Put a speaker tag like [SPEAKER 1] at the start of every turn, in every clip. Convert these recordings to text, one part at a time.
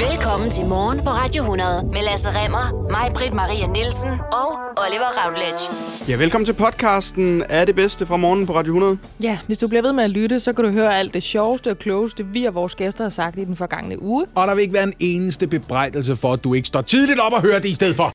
[SPEAKER 1] Velkommen til Morgen på Radio 100 med Lasse Remmer, mig, Britt Maria Nielsen og Oliver Routledge.
[SPEAKER 2] Ja, velkommen til podcasten Er det bedste fra morgen på Radio 100.
[SPEAKER 3] Ja, hvis du bliver ved med at lytte, så kan du høre alt det sjoveste og klogeste, vi og vores gæster har sagt i den forgangne uge.
[SPEAKER 4] Og der vil ikke være en eneste bebrejdelse for, at du ikke står tidligt op og hører det i stedet for.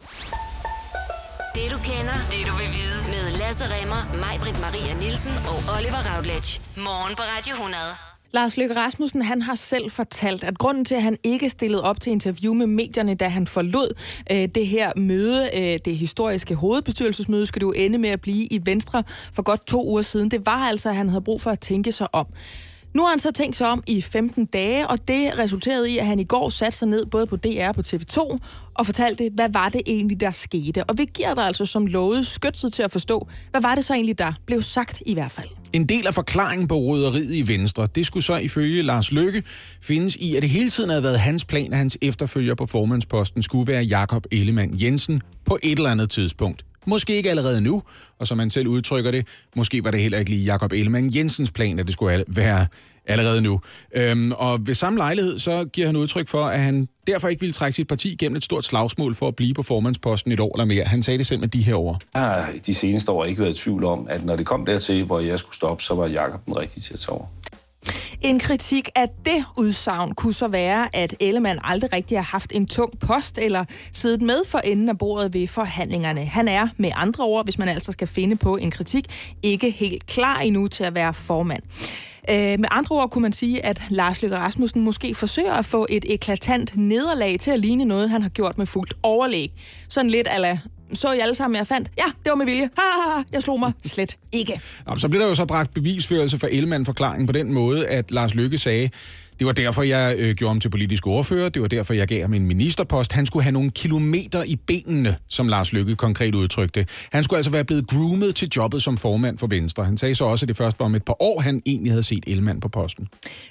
[SPEAKER 1] Det du kender, det du vil vide med Lasse Remmer, mig, Britt Maria Nielsen og Oliver Routledge. Morgen på Radio 100.
[SPEAKER 3] Lars Løkke Rasmussen han har selv fortalt, at grunden til, at han ikke stillede op til interview med medierne, da han forlod øh, det her møde, øh, det historiske hovedbestyrelsesmøde, skal det jo ende med at blive i Venstre for godt to uger siden, det var altså, at han havde brug for at tænke sig om. Nu har han så tænkt sig om i 15 dage, og det resulterede i, at han i går satte sig ned både på DR og på TV2 og fortalte, hvad var det egentlig, der skete. Og vi giver dig altså som lovet skytset til at forstå, hvad var det så egentlig, der blev sagt i hvert fald.
[SPEAKER 4] En del af forklaringen på råderiet i Venstre, det skulle så ifølge Lars Løkke findes i, at det hele tiden havde været hans plan, at hans efterfølger på formandsposten skulle være Jakob Ellemann Jensen på et eller andet tidspunkt. Måske ikke allerede nu, og som man selv udtrykker det, måske var det heller ikke lige Jakob Ellemann Jensens plan, at det skulle være allerede nu. Øhm, og ved samme lejlighed, så giver han udtryk for, at han derfor ikke ville trække sit parti gennem et stort slagsmål for at blive på formandsposten et år eller mere. Han sagde det selv med de her ord.
[SPEAKER 5] Jeg har de seneste år ikke været i tvivl om, at når det kom dertil, hvor jeg skulle stoppe, så var Jakob den rigtige til at tage over.
[SPEAKER 3] En kritik af det udsagn kunne så være, at Ellemann aldrig rigtig har haft en tung post eller siddet med for enden af bordet ved forhandlingerne. Han er med andre ord, hvis man altså skal finde på en kritik, ikke helt klar endnu til at være formand. Øh, med andre ord kunne man sige, at Lars Løkke Rasmussen måske forsøger at få et eklatant nederlag til at ligne noget, han har gjort med fuldt overlæg. Sådan lidt ala så I alle sammen, jeg fandt? Ja, det var med vilje. Ha, ha, ha. Jeg slog mig slet ikke.
[SPEAKER 4] Nå, så blev der jo så bragt bevisførelse for Ellemann-forklaringen på den måde, at Lars Løkke sagde, det var derfor, jeg øh, gjorde ham til politisk ordfører. Det var derfor, jeg gav ham en ministerpost. Han skulle have nogle kilometer i benene, som Lars Lykke konkret udtrykte. Han skulle altså være blevet groomet til jobbet som formand for Venstre. Han sagde så også, at det først var om et par år, han egentlig havde set Ellemann på posten.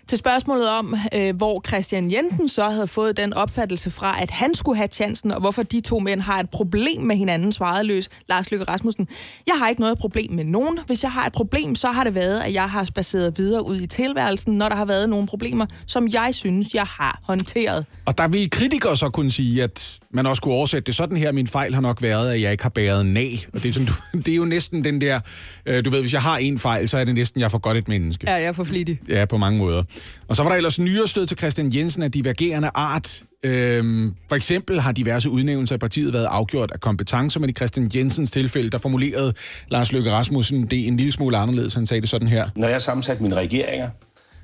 [SPEAKER 3] Til spørgsmålet om, øh, hvor Christian Jensen så havde fået den opfattelse fra, at han skulle have chancen, og hvorfor de to mænd har et problem med hinanden, svarede løs Lars Lykke Rasmussen. Jeg har ikke noget problem med nogen. Hvis jeg har et problem, så har det været, at jeg har spaceret videre ud i tilværelsen, når der har været nogle problemer, som jeg synes, jeg har håndteret.
[SPEAKER 4] Og der vil kritikere så kunne sige, at man også kunne oversætte det sådan her. Min fejl har nok været, at jeg ikke har bæret nag. Og det er, sådan, du, det er jo næsten den der, øh, du ved, hvis jeg har en fejl, så er det næsten, jeg er for godt et menneske.
[SPEAKER 3] Ja, jeg er for flittig.
[SPEAKER 4] Ja, på mange måder. Og så var der ellers nyere stød til Christian Jensen af divergerende art. Øhm, for eksempel har diverse udnævnelser i partiet været afgjort af kompetencer, men i Christian Jensens tilfælde, der formulerede Lars Løkke Rasmussen det en lille smule anderledes. Han sagde det sådan her.
[SPEAKER 5] Når jeg har sammensat mine regeringer,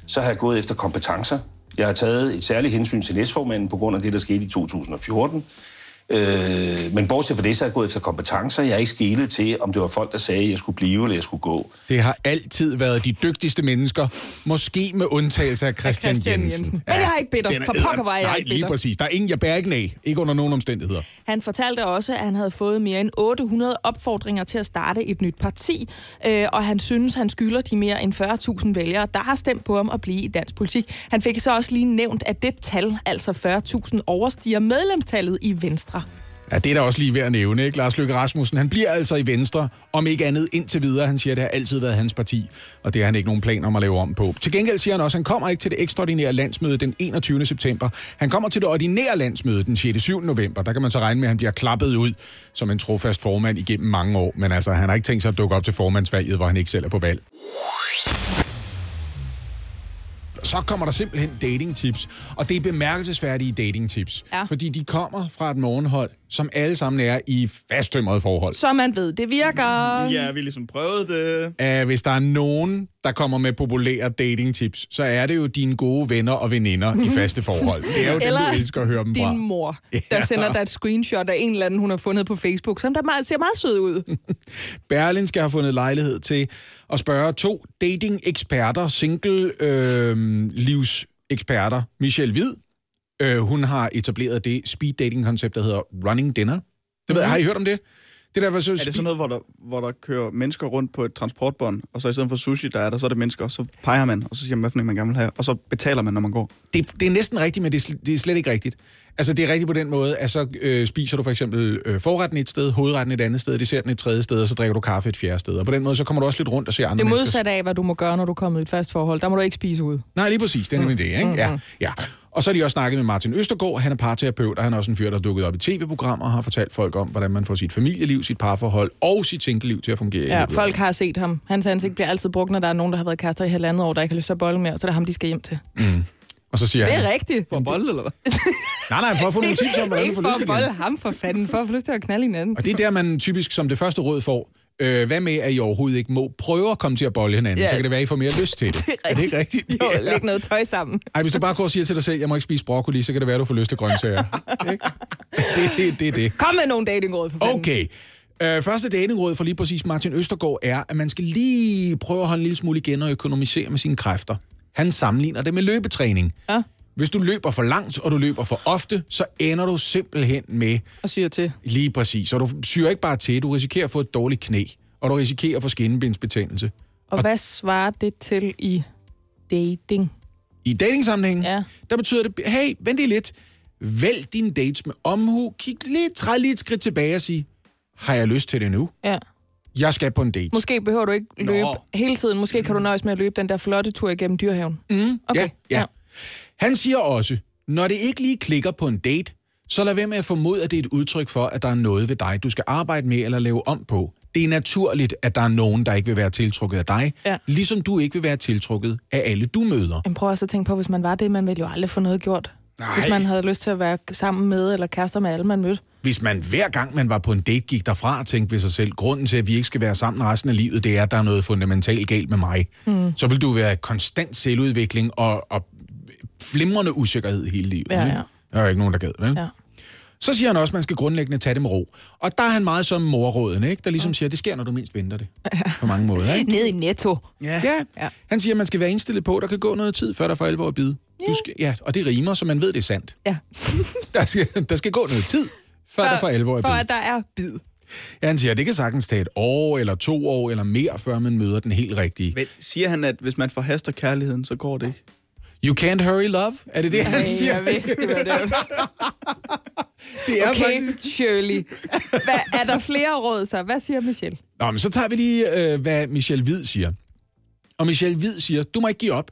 [SPEAKER 5] så har jeg gået efter kompetencer. Jeg har taget et særligt hensyn til næstformanden på grund af det, der skete i 2014. Øh, men bortset fra det, så har jeg gået efter kompetencer. Jeg har ikke skilet til, om det var folk, der sagde, at jeg skulle blive eller jeg skulle gå.
[SPEAKER 4] Det har altid været de dygtigste mennesker, måske med undtagelse af Christian,
[SPEAKER 3] Christian
[SPEAKER 4] Jensen.
[SPEAKER 3] Jensen. Men jeg har ikke bitter.
[SPEAKER 4] er
[SPEAKER 3] For pokker var jeg
[SPEAKER 4] Nej,
[SPEAKER 3] ikke
[SPEAKER 4] lige
[SPEAKER 3] bitter.
[SPEAKER 4] præcis. Der er ingen, jeg bærer ikke af. Ikke under nogen omstændigheder.
[SPEAKER 3] Han fortalte også, at han havde fået mere end 800 opfordringer til at starte et nyt parti, øh, og han synes, han skylder de mere end 40.000 vælgere, der har stemt på ham at blive i dansk politik. Han fik så også lige nævnt, at det tal, altså 40.000, overstiger medlemstallet i Venstre.
[SPEAKER 4] Ja, det er da også lige ved at nævne, ikke? Lars Løkke Rasmussen, han bliver altså i Venstre, om ikke andet indtil videre. Han siger, at det har altid været hans parti, og det har han ikke nogen plan om at lave om på. Til gengæld siger han også, at han kommer ikke til det ekstraordinære landsmøde den 21. september. Han kommer til det ordinære landsmøde den 6. 7. november. Der kan man så regne med, at han bliver klappet ud som en trofast formand igennem mange år. Men altså, han har ikke tænkt sig at dukke op til formandsvalget, hvor han ikke selv er på valg så kommer der simpelthen datingtips. Og det er bemærkelsesværdige datingtips.
[SPEAKER 3] Ja.
[SPEAKER 4] Fordi de kommer fra et morgenhold, som alle sammen er i fasttømrede forhold.
[SPEAKER 3] Så man ved, det virker.
[SPEAKER 2] Ja, vi har ligesom prøvet det.
[SPEAKER 4] Uh, hvis der er nogen, der kommer med populære datingtips, så er det jo dine gode venner og veninder i faste forhold. Det er jo dem,
[SPEAKER 3] Eller
[SPEAKER 4] du elsker at høre dem
[SPEAKER 3] din
[SPEAKER 4] fra.
[SPEAKER 3] mor, der sender dig et screenshot af en eller anden, hun har fundet på Facebook, som der meget, ser meget sød ud.
[SPEAKER 4] Berlin skal have fundet lejlighed til at spørge to dating-eksperter, single-livseksperter. Michelle Hvid, øh, hun har etableret det speed-dating-koncept, der hedder Running Dinner. Det ved, jeg, har I hørt om det? Det der, var så
[SPEAKER 2] Er det sådan noget, hvor der, hvor der kører mennesker rundt på et transportbånd, og så i stedet for sushi, der er der, så er det mennesker, og så peger man, og så siger man, hvad for man gerne vil have, og så betaler man, når man går.
[SPEAKER 4] det, det er næsten rigtigt, men det er, sl- det er slet ikke rigtigt. Altså, det er rigtigt på den måde, at så øh, spiser du for eksempel øh, forretten et sted, hovedretten et andet sted, desserten et tredje sted, og så drikker du kaffe et fjerde sted. Og på den måde, så kommer du også lidt rundt og ser andre
[SPEAKER 3] Det er
[SPEAKER 4] mennesker.
[SPEAKER 3] modsat af, hvad du må gøre, når du kommer i et fast forhold. Der må du ikke spise ud.
[SPEAKER 4] Nej, lige præcis. Det er nemlig det, ikke? Ja, ja. Og så har de også snakket med Martin Østergaard. Han er parterapeut, og han er også en fyr, der er dukket op i tv-programmer og har fortalt folk om, hvordan man får sit familieliv, sit parforhold og sit single-liv til at fungere.
[SPEAKER 3] Ja, folk har set ham. Hans ansigt bliver altid brugt, når der er nogen, der har været kærester i halvandet år, der ikke har lyst til at bolle mere, så er det ham, de skal hjem til.
[SPEAKER 4] Og så siger
[SPEAKER 3] Det
[SPEAKER 4] han,
[SPEAKER 3] er rigtigt.
[SPEAKER 2] For bold, eller hvad?
[SPEAKER 4] nej, nej, for at få nogle tips om, hvordan du
[SPEAKER 3] Ikke
[SPEAKER 4] får
[SPEAKER 3] for
[SPEAKER 4] lyst
[SPEAKER 3] at
[SPEAKER 4] igen.
[SPEAKER 3] bolle ham for fanden, for at få lyst til at knalde hinanden.
[SPEAKER 4] Og det er der, man typisk som det første råd får. Øh, hvad med, at I overhovedet ikke må prøve at komme til at bolle hinanden?
[SPEAKER 3] Ja.
[SPEAKER 4] Så kan det være, at I får mere lyst til det. er det ikke rigtigt?
[SPEAKER 3] Jo,
[SPEAKER 4] Det er-
[SPEAKER 3] læg noget tøj sammen.
[SPEAKER 4] Ej, hvis du bare går og siger til dig selv, jeg må ikke spise broccoli, så kan det være, at du får lyst til grøntsager. Det, det, det er det.
[SPEAKER 3] Kom med nogle datingråd for fanden.
[SPEAKER 4] Okay. Øh, første datingråd for lige præcis Martin Østergaard er, at man skal lige prøve at holde en lille smule igen og økonomisere med sine kræfter. Han sammenligner det med løbetræning.
[SPEAKER 3] Ja.
[SPEAKER 4] Hvis du løber for langt, og du løber for ofte, så ender du simpelthen med
[SPEAKER 3] Og syr til.
[SPEAKER 4] lige præcis. Og du syr ikke bare til, du risikerer at få et dårligt knæ, og du risikerer at få skinnebindsbetændelse.
[SPEAKER 3] Og hvad svarer det til i dating?
[SPEAKER 4] I datingsammenhængen,
[SPEAKER 3] Ja.
[SPEAKER 4] der betyder det, hey, vent lige lidt. Vælg dine dates med omhu. Kig lige, træd lige et skridt tilbage og sig, har jeg lyst til det nu?
[SPEAKER 3] Ja.
[SPEAKER 4] Jeg skal på en date.
[SPEAKER 3] Måske behøver du ikke løbe
[SPEAKER 2] Nå.
[SPEAKER 3] hele tiden. Måske kan du nøjes med at løbe den der flotte tur igennem dyrehaven.
[SPEAKER 4] Mm,
[SPEAKER 3] Okay,
[SPEAKER 4] Ja, ja.
[SPEAKER 3] ja.
[SPEAKER 4] Han siger også, når det ikke lige klikker på en date, så lad være med at formode, at det er et udtryk for, at der er noget ved dig, du skal arbejde med eller lave om på. Det er naturligt, at der er nogen, der ikke vil være tiltrukket af dig,
[SPEAKER 3] Ja.
[SPEAKER 4] ligesom du ikke vil være tiltrukket af alle, du møder.
[SPEAKER 3] Men prøv også at tænke på, hvis man var det, man ville jo aldrig få noget gjort.
[SPEAKER 4] Nej.
[SPEAKER 3] Hvis man havde lyst til at være sammen med eller kærester med alle, man mødte.
[SPEAKER 4] Hvis man hver gang, man var på en date, gik derfra og tænkte ved sig selv, grunden til, at vi ikke skal være sammen resten af livet, det er, at der er noget fundamentalt galt med mig, mm. så vil du være konstant selvudvikling og, og flimrende usikkerhed hele livet.
[SPEAKER 3] Ja,
[SPEAKER 4] ikke?
[SPEAKER 3] ja.
[SPEAKER 4] Der er jo ikke nogen, der gad, vel?
[SPEAKER 3] Ja.
[SPEAKER 4] Så siger han også, at man skal grundlæggende tage det med ro. Og der er han meget som morråden, ikke? der ligesom siger, at det sker, når du mindst venter det. På mange måder. Ikke?
[SPEAKER 3] Ned i netto.
[SPEAKER 2] Ja.
[SPEAKER 4] Ja. Han siger, at man skal være indstillet på, at der kan gå noget tid, før der for alvor er bid. Du skal, ja, og det rimer, så man ved, det er sandt.
[SPEAKER 3] Ja.
[SPEAKER 4] Der skal, der skal gå noget tid, før der for alvor er
[SPEAKER 3] For
[SPEAKER 4] bid.
[SPEAKER 3] at der er bid.
[SPEAKER 4] Ja, han siger, at det kan sagtens tage et år, eller to år, eller mere, før man møder den helt rigtige.
[SPEAKER 2] Men siger han, at hvis man forhaster kærligheden, så går det ikke?
[SPEAKER 4] You can't hurry love? Er det det, han
[SPEAKER 3] Ej,
[SPEAKER 4] siger?
[SPEAKER 3] jeg vidste, det var det.
[SPEAKER 4] Det er
[SPEAKER 3] Okay,
[SPEAKER 4] faktisk...
[SPEAKER 3] Shirley. Hvad, er der flere råd så? Hvad siger Michelle?
[SPEAKER 4] Nå, men så tager vi lige, øh, hvad Michelle Hvid siger. Og Michelle Hvid siger, du må ikke give op.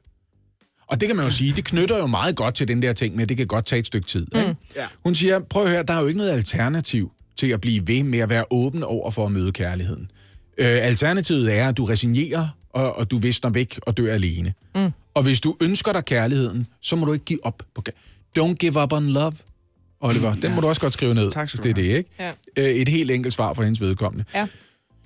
[SPEAKER 4] Og det kan man jo sige, det knytter jo meget godt til den der ting med, at det kan godt tage et stykke tid. Ikke?
[SPEAKER 2] Ja.
[SPEAKER 4] Hun siger, prøv at høre, der er jo ikke noget alternativ til at blive ved med at være åben over for at møde kærligheden. Øh, alternativet er, at du resignerer, og, og du visner væk og dør alene. Mm. Og hvis du ønsker dig kærligheden, så må du ikke give op på kær- Don't give up on love, Oliver. Den må du også godt skrive ned,
[SPEAKER 2] Tak skal
[SPEAKER 4] hvis det er det, ikke?
[SPEAKER 3] Ja.
[SPEAKER 4] Øh, et helt enkelt svar fra hendes vedkommende.
[SPEAKER 3] Ja.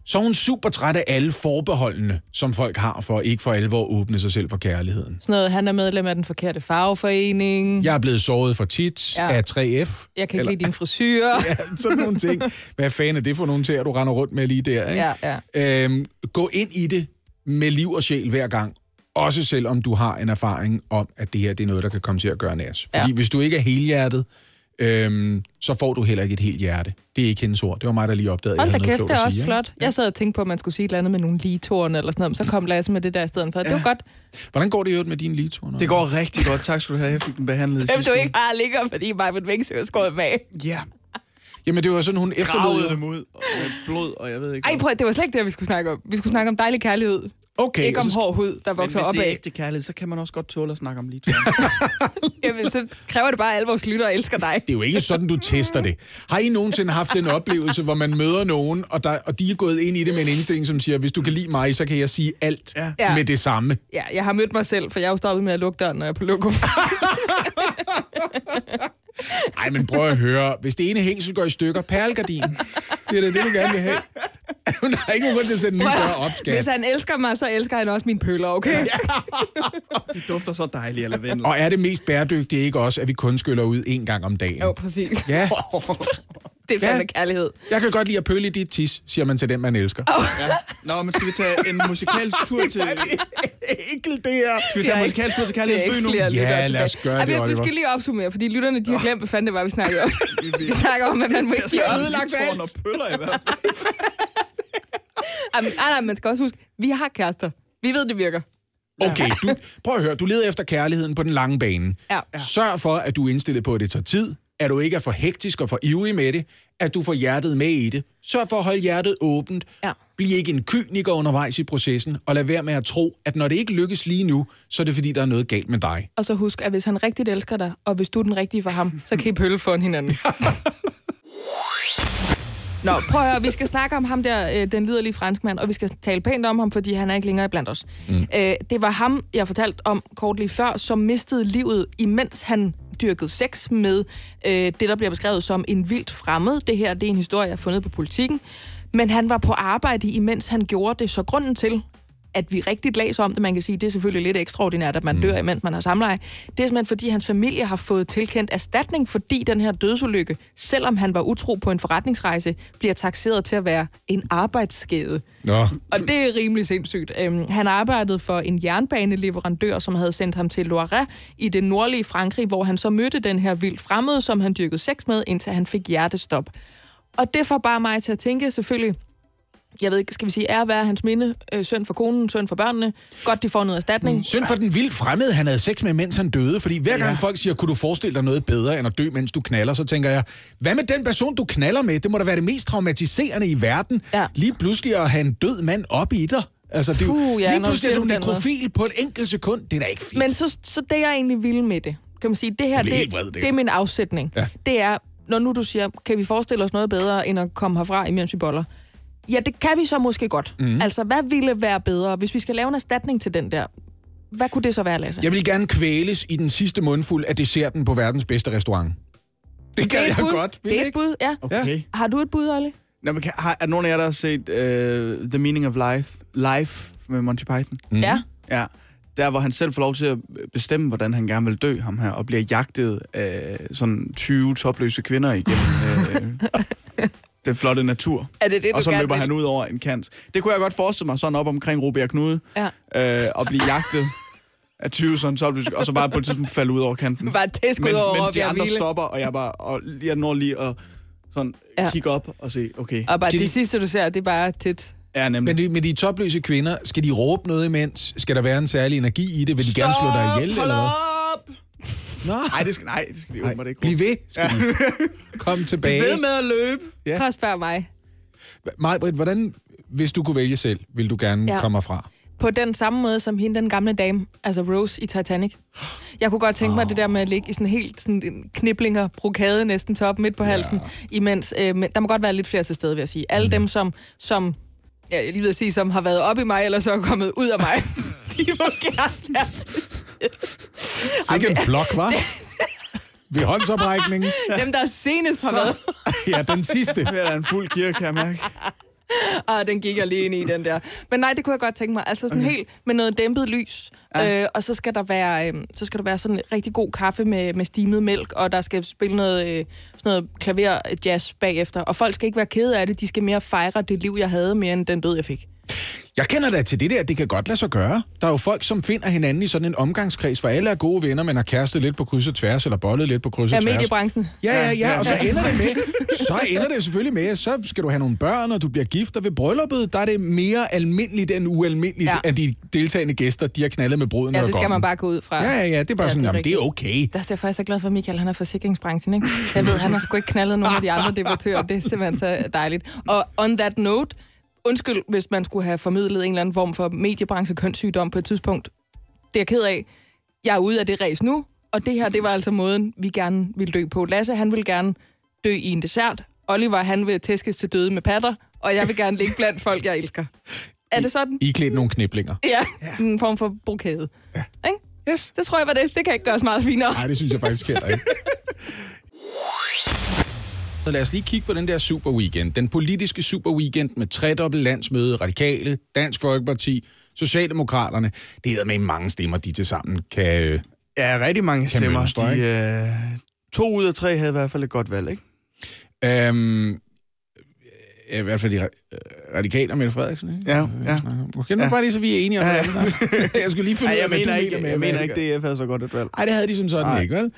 [SPEAKER 4] Så er hun super træt af alle forbeholdene, som folk har for ikke for alvor at åbne sig selv for kærligheden.
[SPEAKER 3] Sådan noget, han er medlem af den forkerte fagforening.
[SPEAKER 4] Jeg er blevet såret for tit
[SPEAKER 3] Ja.
[SPEAKER 4] ja. af 3F.
[SPEAKER 3] Jeg kan ikke lide din frisyr.
[SPEAKER 4] Ja, sådan nogle ting. Hvad fanden er det for nogle ting, du render rundt med lige der? Ikke?
[SPEAKER 3] Ja, ja.
[SPEAKER 4] Øhm, gå ind i det med liv og sjæl hver gang. Også selvom du har en erfaring om, at det her det er noget, der kan komme til at gøre nas. Fordi
[SPEAKER 3] Ja.
[SPEAKER 4] hvis du ikke er helhjertet, øhm, så får du heller ikke et helt hjerte. Det er ikke hendes ord. Det var mig, der lige opdagede,
[SPEAKER 3] Hold
[SPEAKER 4] at
[SPEAKER 3] da kæft,
[SPEAKER 4] noget
[SPEAKER 3] det er også
[SPEAKER 4] sige,
[SPEAKER 3] flot. Jeg sad og tænkte på, at man skulle sige et eller andet med nogle ligetårn eller sådan noget, men så kom Lasse med det der i stedet for. Det var godt.
[SPEAKER 4] Hvordan går det i øvrigt med din ligetur?
[SPEAKER 2] Det går rigtig godt. Tak skal du have. Jeg fik den behandlet sidste
[SPEAKER 3] du ikke har ligger, fordi mig med Vengsø er skåret med.
[SPEAKER 2] Ja.
[SPEAKER 4] Jamen, det var sådan, hun
[SPEAKER 2] Gravede
[SPEAKER 4] efterlod...
[SPEAKER 2] dem ud. Og med blod, og jeg ved ikke
[SPEAKER 3] Ej, prøv, det var slet ikke det, vi skulle snakke om. Vi skulle snakke om dejlig kærlighed.
[SPEAKER 4] Okay,
[SPEAKER 3] ikke om
[SPEAKER 4] så-
[SPEAKER 3] hård hud, der
[SPEAKER 2] Men
[SPEAKER 3] vokser
[SPEAKER 2] hvis
[SPEAKER 3] op
[SPEAKER 2] det er
[SPEAKER 3] af.
[SPEAKER 2] ægte kærlighed, så kan man også godt tåle at snakke om lige
[SPEAKER 3] Jamen, så kræver det bare, at alle vores lyttere elsker dig.
[SPEAKER 4] Det er jo ikke sådan, du tester det. Har I nogensinde haft den oplevelse, hvor man møder nogen, og, der, og de er gået ind i det med en indstilling, som siger, hvis du kan lide mig, så kan jeg sige alt
[SPEAKER 2] Ja.
[SPEAKER 3] Ja.
[SPEAKER 4] med det samme.
[SPEAKER 3] Ja, jeg har mødt mig selv, for jeg er jo stoppet med at lukke døren, når jeg er på lokum.
[SPEAKER 4] Nej, men prøv at høre. Hvis det ene hængsel går i stykker, perlegardin. Det er da det, du gerne vil have. Der er ikke nogen til at sætte en ny dør op,
[SPEAKER 3] Hvis
[SPEAKER 4] skat.
[SPEAKER 3] han elsker mig, så elsker han også mine pøller, okay? Ja.
[SPEAKER 2] De dufter så dejligt af lavendel.
[SPEAKER 4] Og er det mest bæredygtige ikke også, at vi kun skyller ud en gang om dagen?
[SPEAKER 3] Jo, præcis.
[SPEAKER 4] Ja,
[SPEAKER 3] Det er fandme
[SPEAKER 4] Ja.
[SPEAKER 3] kærlighed.
[SPEAKER 4] jeg kan godt lide at pølle i dit tis, siger man til den, man elsker.
[SPEAKER 2] Ja. Nå, men skal vi tage en musikalsk tur til...
[SPEAKER 4] Enkelt det her.
[SPEAKER 2] Skal vi tage en musikalsk tur til Kærlighedens By nu?
[SPEAKER 4] Ja, lad os gøre det,
[SPEAKER 3] men Vi
[SPEAKER 4] Oliver.
[SPEAKER 3] skal lige opsummere, fordi lytterne de har glemt, hvad fanden det var, vi snakkede om. vi snakker om, at man må ikke give op.
[SPEAKER 2] ødelagt alt. og pøller i hvert fald.
[SPEAKER 3] Jamen, nej, nej, man skal også huske, vi har kærester. Vi ved, det virker.
[SPEAKER 4] Okay, du, prøv at høre. Du leder efter kærligheden på den lange bane.
[SPEAKER 3] Ja.
[SPEAKER 4] Sørg for, at du er indstillet på, at det tager tid. At du ikke er for hektisk og for ivrig med det, at du får hjertet med i det. Sørg for at holde hjertet åbent.
[SPEAKER 3] Ja.
[SPEAKER 4] Bliv ikke en kyniker undervejs i processen, og lad være med at tro, at når det ikke lykkes lige nu, så er det fordi, der er noget galt med dig.
[SPEAKER 3] Og så husk, at hvis han rigtigt elsker dig, og hvis du er den rigtige for ham, så kan I pølle for hinanden. Nå, prøv at høre, vi skal snakke om ham der, øh, den liderlige franskmand, og vi skal tale pænt om ham, fordi han er ikke længere blandt os. Mm. Øh, det var ham, jeg fortalte om kort lige før, som mistede livet, imens han dyrkede sex med øh, det, der bliver beskrevet som en vildt fremmed. Det her det er en historie, jeg har fundet på politikken. Men han var på arbejde, imens han gjorde det, så grunden til, at vi rigtig læser om det, man kan sige, det er selvfølgelig lidt ekstraordinært, at man dør, imens man har samleje. Det er simpelthen, fordi hans familie har fået tilkendt erstatning, fordi den her dødsulykke, selvom han var utro på en forretningsrejse, bliver taxeret til at være en arbejdsskade.
[SPEAKER 4] Nå.
[SPEAKER 3] Og det er rimelig sindssygt. Øhm, han arbejdede for en jernbaneleverandør, som havde sendt ham til Loiret i det nordlige Frankrig, hvor han så mødte den her vildt fremmede, som han dyrkede sex med, indtil han fik hjertestop. Og det får bare mig til at tænke, selvfølgelig, jeg ved ikke, skal vi sige, er være hans minde, øh, søn for konen, søn for børnene. Godt, de får noget erstatning.
[SPEAKER 4] Synd for den vildt fremmede, han havde sex med, mens han døde. Fordi hver gang
[SPEAKER 2] Ja.
[SPEAKER 4] folk siger, kunne du forestille dig noget bedre, end at dø, mens du knaller, så tænker jeg, hvad med den person, du knaller med? Det må da være det mest traumatiserende i verden.
[SPEAKER 3] Ja.
[SPEAKER 4] Lige pludselig at have en død mand op i dig. Altså, det er jo,
[SPEAKER 3] Puh, ja,
[SPEAKER 4] lige pludselig er du nekrofil på et enkelt sekund. Det er da ikke fint.
[SPEAKER 3] Men så, så det, jeg egentlig ville med det, kan man sige, det her, det,
[SPEAKER 4] vred, det
[SPEAKER 3] det, er min afsætning.
[SPEAKER 4] Ja.
[SPEAKER 3] Det er, når nu du siger, kan vi forestille os noget bedre, end at komme herfra, imens vi boller? Ja, det kan vi så måske godt. Mm. Altså, hvad ville være bedre, hvis vi skal lave en erstatning til den der? Hvad kunne det så være, Lasse?
[SPEAKER 4] Jeg vil gerne kvæles i den sidste mundfuld af desserten på verdens bedste restaurant. Det kan
[SPEAKER 3] det
[SPEAKER 4] jeg
[SPEAKER 3] bud.
[SPEAKER 4] godt. vil
[SPEAKER 3] Det er et
[SPEAKER 4] ikke?
[SPEAKER 3] bud, ja.
[SPEAKER 2] Okay.
[SPEAKER 3] Har du et bud, Olli?
[SPEAKER 2] Nå, men kan, har, er nogen af jer, der har set uh, The Meaning of Life, Life med Monty Python?
[SPEAKER 3] Mm. Ja.
[SPEAKER 2] Ja. Der, hvor han selv får lov til at bestemme, hvordan han gerne vil dø, ham her, og bliver jagtet af sådan 20 topløse kvinder igennem øh, den flotte natur.
[SPEAKER 3] Er det det,
[SPEAKER 2] og så løber
[SPEAKER 3] vil?
[SPEAKER 2] han ud over en kant. Det kunne jeg godt forestille mig, sådan op omkring Robert Knude,
[SPEAKER 3] Ja.
[SPEAKER 2] øh, og blive jagtet af 20 sådan topløse, og så bare på et tidspunkt falde ud over kanten.
[SPEAKER 3] Bare tæsk ud over
[SPEAKER 2] mens de andre
[SPEAKER 3] Hvile.
[SPEAKER 2] stopper, og jeg bare og jeg når lige at sådan
[SPEAKER 3] Ja.
[SPEAKER 2] ja. kigge op og se, okay,
[SPEAKER 3] Og bare
[SPEAKER 4] Skal
[SPEAKER 3] det
[SPEAKER 4] de-
[SPEAKER 3] sidste, du ser, det er bare tit.
[SPEAKER 2] er nemlig.
[SPEAKER 4] Men de, med de topløse kvinder, skal de råbe noget imens? Skal der være en særlig energi i det? Vil de gerne slå dig ihjel?
[SPEAKER 2] Hold
[SPEAKER 4] Eller hvad? Nå,
[SPEAKER 2] Nej, det skal, nej, det skal de åbenbart ikke.
[SPEAKER 4] bliv ved. Skal de. Kom tilbage.
[SPEAKER 2] Ved med at løbe.
[SPEAKER 4] Ja.
[SPEAKER 3] Prøv at spørge mig.
[SPEAKER 4] Majbrit, hvordan, hvis du kunne vælge selv, vil du gerne
[SPEAKER 3] Ja.
[SPEAKER 4] ja. komme herfra?
[SPEAKER 3] På den samme måde som hende, den gamle dame, altså Rose i Titanic. Jeg kunne godt tænke mig det der med at ligge i sådan helt sådan en kniblinger, brokade næsten top midt på halsen, imens, øh, men der må godt være lidt flere til stede, vil jeg sige. Alle dem, som, som ja, jeg lige ved at sige, som har været op i mig, eller så er kommet ud af mig, de må gerne være til stede.
[SPEAKER 4] Sikke en flok, var? Ved håndsoprækningen.
[SPEAKER 3] Dem, der senest har været,
[SPEAKER 4] Ja, den sidste.
[SPEAKER 2] Det er en fuld kirke, kan jeg mærke.
[SPEAKER 3] ah, den gik jeg lige ind i, den der. Men nej, det kunne jeg godt tænke mig. Altså sådan okay. helt med noget dæmpet lys. Ja. Øh, og så skal der være, øh, så skal der være sådan en rigtig god kaffe med, med stimet mælk, og der skal spille noget, øh, sådan noget klaver øh, jazz bagefter. Og folk skal ikke være kede af det, de skal mere fejre det liv, jeg havde, mere end den død, jeg fik.
[SPEAKER 4] Jeg kender da til det der, det kan godt lade sig gøre. Der er jo folk, som finder hinanden i sådan en omgangskreds, hvor alle er gode venner, men har kærestet lidt på kryds og tværs, eller bollet lidt på kryds
[SPEAKER 3] Ja,
[SPEAKER 4] og tværs.
[SPEAKER 3] mediebranchen.
[SPEAKER 4] Ja, ja, ja, og så
[SPEAKER 3] Ja.
[SPEAKER 4] ender det med, så ender det selvfølgelig med, at så skal du have nogle børn, og du bliver gift, og ved brylluppet, der er det mere almindeligt end ualmindeligt,
[SPEAKER 3] Ja.
[SPEAKER 4] ja. at de deltagende gæster, de har knaldet med bruden
[SPEAKER 3] Ja, det skal man bare gå ud fra.
[SPEAKER 4] Ja, ja, ja, det er bare
[SPEAKER 3] Ja,
[SPEAKER 4] ja, sådan,
[SPEAKER 3] det er
[SPEAKER 4] jamen, det er okay.
[SPEAKER 3] Der er jeg faktisk så glad for, at Michael han er forsikringsbranchen, ikke? Jeg ved, han har sgu ikke knaldet nogen af de andre debattører. Det er simpelthen så dejligt. Og on that note, undskyld, hvis man skulle have formidlet en eller anden form for mediebranche kønssygdom på et tidspunkt. Det er jeg ked af. Jeg er ude af det race nu, og det her, det var altså måden, vi gerne ville dø på. Lasse, han vil gerne dø i en dessert. Oliver, han vil tæskes til døde med patter, og jeg vil gerne ligge blandt folk, jeg elsker. Er det sådan?
[SPEAKER 4] I klædt nogle kniblinger.
[SPEAKER 3] Ja, en form for brokade. Ja. Ikke?
[SPEAKER 4] Yes.
[SPEAKER 3] Det tror jeg var det. Det kan ikke gøres meget finere.
[SPEAKER 4] Nej, det synes jeg faktisk heller ikke. Så lad os lige kigge på den der super weekend. Den politiske super weekend med tredobbelt landsmøde, Radikale, Dansk Folkeparti, Socialdemokraterne. Det hedder med mange stemmer, de til sammen kan... øh,
[SPEAKER 2] Ja, rigtig mange
[SPEAKER 4] Kan
[SPEAKER 2] stemmer.
[SPEAKER 4] mønstre,
[SPEAKER 2] De, øh, to ud af tre havde i hvert fald et godt valg, ikke?
[SPEAKER 4] Øhm, i hvert fald de øh, radikale Mette Frederiksen, ikke?
[SPEAKER 2] Ja, ja.
[SPEAKER 4] Okay, nu
[SPEAKER 2] Ja.
[SPEAKER 4] bare lige så vi er enige om
[SPEAKER 2] Ja,
[SPEAKER 4] det.
[SPEAKER 2] ja.
[SPEAKER 4] jeg skulle lige finde
[SPEAKER 2] Ej,
[SPEAKER 4] ud af, hvad du
[SPEAKER 2] ikke,
[SPEAKER 4] mener med,
[SPEAKER 2] jeg mener ikke, DF havde så godt et valg.
[SPEAKER 4] Nej, det havde de som sådan
[SPEAKER 2] Nej.
[SPEAKER 4] ikke, vel?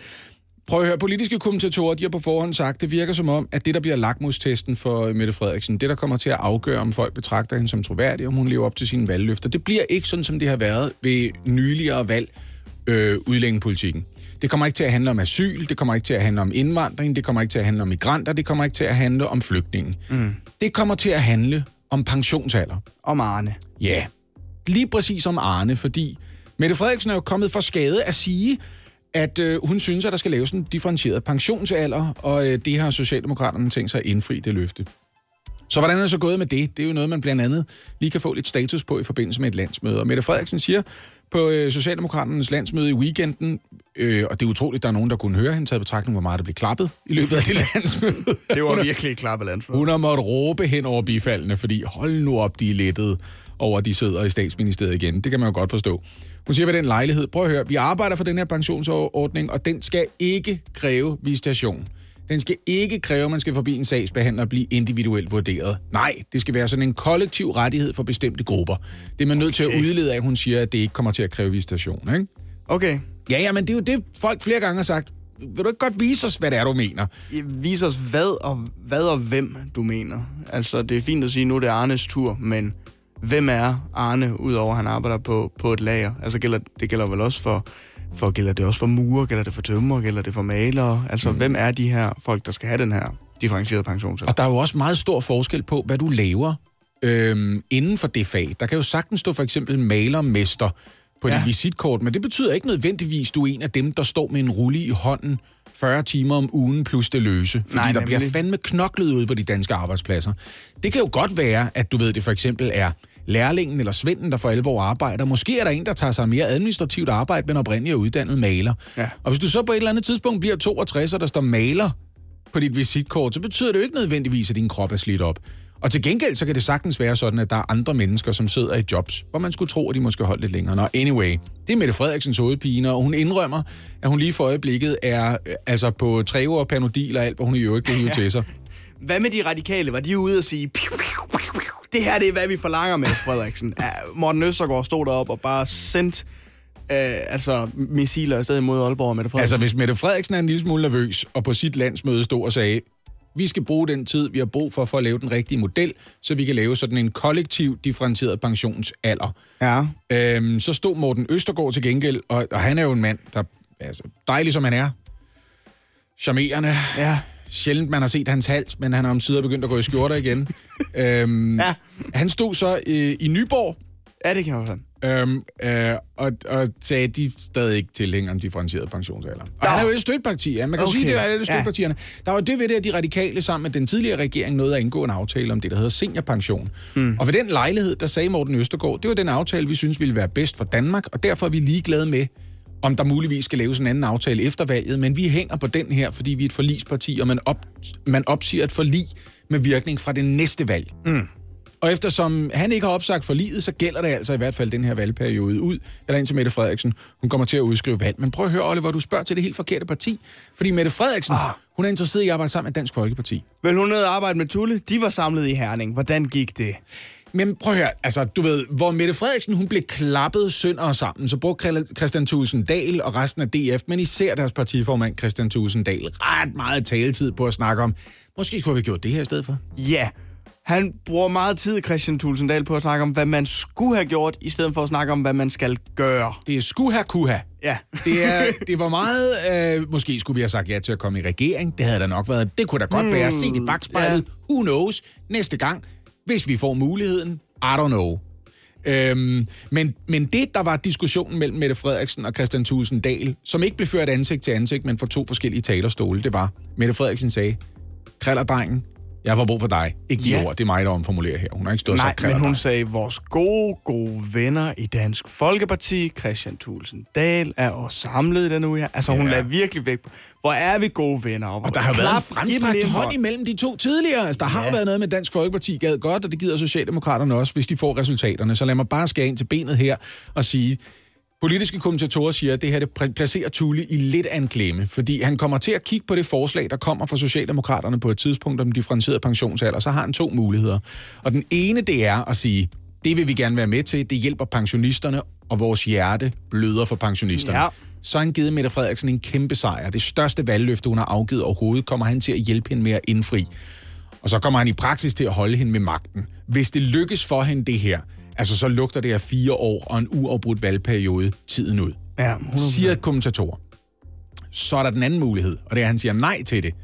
[SPEAKER 4] Prøv at høre, politiske kommentatorer, de har på forhånd sagt, det virker som om, at det, der bliver lakmustesten for Mette Frederiksen, det, der kommer til at afgøre, om folk betragter hende som troværdig, om hun lever op til sine valgløfter, det bliver ikke sådan, som det har været ved nyligere valg øh, udlændingepolitikken. Det kommer ikke til at handle om asyl, det kommer ikke til at handle om indvandring, det kommer ikke til at handle om migranter, det kommer ikke til at handle om flygtninge. Mm. Det kommer til at handle om pensionsalder.
[SPEAKER 2] Om Arne.
[SPEAKER 4] Ja, lige præcis om Arne, fordi Mette Frederiksen er jo kommet for skade at sige, at øh, hun synes, at der skal laves en differentieret pensionsalder, og øh, det har Socialdemokraterne tænkt sig at indfri det løfte. Så hvordan er det så gået med det? Det er jo noget, man blandt andet lige kan få lidt status på i forbindelse med et landsmøde. Og Mette Frederiksen siger på øh, Socialdemokraternes landsmøde i weekenden, øh, og det er utroligt, at der er nogen, der kunne høre hende, taget betragtning, hvor meget der blev klappet i løbet af det landsmøde.
[SPEAKER 2] Det var virkelig et klappe landsmøde.
[SPEAKER 4] Hun har måttet råbe hen over bifaldene, fordi hold nu op, de er lettet over, at de sidder i statsministeriet igen. Det kan man jo godt forstå. Hun siger ved den lejlighed, prøv at høre, vi arbejder for den her pensionsordning, og den skal ikke kræve visitation. Den skal ikke kræve, at man skal forbi en sagsbehandler og blive individuelt vurderet. Nej, det skal være sådan en kollektiv rettighed for bestemte grupper. Det er man nødt til at udlede af, at hun siger, at det ikke kommer til at kræve visitation. Ikke?
[SPEAKER 2] Okay.
[SPEAKER 4] Ja, ja, men det er jo det, folk flere gange har sagt. Vil du ikke godt vise os, hvad det er, du mener?
[SPEAKER 2] Vis os, hvad og, hvad og hvem du mener. Altså, det er fint at sige, nu er det Arnes tur, men hvem er Arne, udover at han arbejder på, på et lager? Altså, gælder, det gælder vel også for, for, gælder det også for murer, gælder det for tømmer, gælder det for malere? Altså, mm. hvem er de her folk, der skal have den her differentierede pensionsalder?
[SPEAKER 4] Og der er jo også meget stor forskel på, hvad du laver øhm, inden for det fag. Der kan jo sagtens stå for eksempel malermester på ja. dit visitkort, men det betyder ikke nødvendigvis, du er en af dem, der står med en rulle i hånden 40 timer om ugen plus det løse. Fordi
[SPEAKER 2] Nej,
[SPEAKER 4] der bliver fandme knoklet ud på de danske arbejdspladser. Det kan jo godt være, at du ved, det for eksempel er lærlingen eller svenden, der for alvor arbejder. Måske er der en, der tager sig mere administrativt arbejde, men oprindeligt er uddannet maler.
[SPEAKER 2] Ja.
[SPEAKER 4] Og hvis du så på et eller andet tidspunkt bliver 62, og der står maler på dit visitkort, så betyder det jo ikke nødvendigvis, at din krop er slidt op. Og til gengæld, så kan det sagtens være sådan, at der er andre mennesker, som sidder i jobs, hvor man skulle tro, at de måske holdt lidt længere. Nå, anyway, det er Mette Frederiksens hovedpine, og hun indrømmer, at hun lige for øjeblikket er øh, altså på træver og panodil og alt, hvad hun i øvrigt kan hive til sig.
[SPEAKER 2] Hvad med de radikale? Var de ude og sige, piu, piu, piu, piu. Det her det er, hvad vi forlanger med Frederiksen? Ja, Morten Østergaard stod derop og bare sendt øh, altså, missiler afsted mod Aalborg og Mette Frederiksen.
[SPEAKER 4] Altså, hvis Mette Frederiksen er en lille smule nervøs, og på sit landsmøde stod og sagde, vi skal bruge den tid, vi har brug for, for at lave den rigtige model, så vi kan lave sådan en kollektiv differentieret pensionsalder.
[SPEAKER 2] ja.
[SPEAKER 4] Øhm, så stod Morten Østergaard til gengæld, og, og han er jo en mand, der altså, dejlig som han er, charmerende,
[SPEAKER 2] Ja.
[SPEAKER 4] Sjældent man har set hans hals, men han har omsider begyndt at gå i skjorter igen. øhm,
[SPEAKER 2] Ja.
[SPEAKER 4] Han stod så øh, i Nyborg,
[SPEAKER 2] Ja, det kan også.
[SPEAKER 4] Øhm, øh, og, og sagde, at de stadig ikke tilhænger en differentieret pensionsalder. Og
[SPEAKER 2] Nå.
[SPEAKER 4] han er jo et støtteparti, ja. Man kan okay. Sige, det er alle
[SPEAKER 2] Ja.
[SPEAKER 4] støttepartierne. Der var det ved det, at de radikale sammen med den tidligere regering nåede at indgå en aftale om det, der hedder seniorpension. Mm. Og ved den lejlighed, der sagde Morten Østergaard, det var den aftale, vi synes ville være bedst for Danmark, og derfor er vi ligeglade med, om der muligvis skal laves en anden aftale efter valget, men vi hænger på den her, fordi vi er et forlisparti, og man, op, man opsiger et forlig med virkning fra det næste valg. Mm. Og eftersom han ikke har opsagt for livet, så gælder det altså i hvert fald den her valgperiode ud, eller indtil Mette Frederiksen, hun kommer til at udskrive valg. Men prøv at høre, Oliver, du spørger til det helt forkerte parti. Fordi Mette Frederiksen, ah. hun er interesseret i at arbejde sammen med Dansk Folkeparti.
[SPEAKER 2] Vil hun ned og arbejde med Tulle? De var samlet i Herning. Hvordan gik det?
[SPEAKER 4] Men prøv at høre, altså du ved, hvor Mette Frederiksen hun blev klappet sønder og sammen, så brugte Christian Thulesen Dahl og resten af DF, men især deres partiformand Christian Thulesen Dahl, ret meget taletid på at snakke om, måske skulle vi have gjort det her i stedet for.
[SPEAKER 2] Ja. Han bruger meget tid, Christian Tulsendal, på at snakke om, hvad man skulle have gjort, i stedet for at snakke om, hvad man skal gøre.
[SPEAKER 4] Det er sku her, kunne have.
[SPEAKER 2] Ja.
[SPEAKER 4] Det, er, det var meget... Øh, måske skulle vi have sagt ja til at komme i regering. Det havde der nok været. Det kunne da godt hmm, være. Se i bagspejlet. Ja. Who knows? Næste gang, hvis vi får muligheden. I don't know. Øhm, men, men det, der var diskussionen mellem Mette Frederiksen og Christian Thulesen Dahl, som ikke blev ført ansigt til ansigt, men for to forskellige talerstole, det var, Mette Frederiksen sagde, Krallerdrengen, jeg får brug for dig. Ikke de
[SPEAKER 2] Ja.
[SPEAKER 4] ord, det er mig, der omformulerer her. Hun har ikke stået og
[SPEAKER 2] Nej,
[SPEAKER 4] sagt
[SPEAKER 2] men hun
[SPEAKER 4] "Krallerdreng".
[SPEAKER 2] sagde, vores gode, gode venner i Dansk Folkeparti, Christian Thulsen Dahl, er også samlet i den uge her. Altså, hun
[SPEAKER 4] Ja.
[SPEAKER 2] lader virkelig væk. Hvor er vi gode venner?
[SPEAKER 4] Og der har været en fremstrakt hånd imellem de to tidligere. Altså, der har
[SPEAKER 2] Ja.
[SPEAKER 4] været noget med Dansk Folkeparti gad godt, og det gider Socialdemokraterne også, hvis de får resultaterne. Så lad mig bare skære ind til benet her og sige, politiske kommentatorer siger, at det her det pla- placerer Thule i lidt af en klemme, fordi han kommer til at kigge på det forslag, der kommer fra Socialdemokraterne på et tidspunkt om differentieret pensionsalder, så har han to muligheder. Og den ene, det er at sige, det vil vi gerne være med til, det hjælper pensionisterne, og vores hjerte bløder for pensionisterne.
[SPEAKER 2] Ja.
[SPEAKER 4] Så har han givet Mette Frederiksen en kæmpe sejr. Det største valgløfte, hun har afgivet overhovedet, kommer han til at hjælpe hende med at indfri. Og så kommer han i praksis til at holde hende med magten. Hvis det lykkes for hende det her, altså så lugter det af fire år og en uafbrudt valgperiode tiden ud.
[SPEAKER 2] Ja, 100%.
[SPEAKER 4] Siger kommentatorer. så er der den anden mulighed, og det er, at han siger nej til det.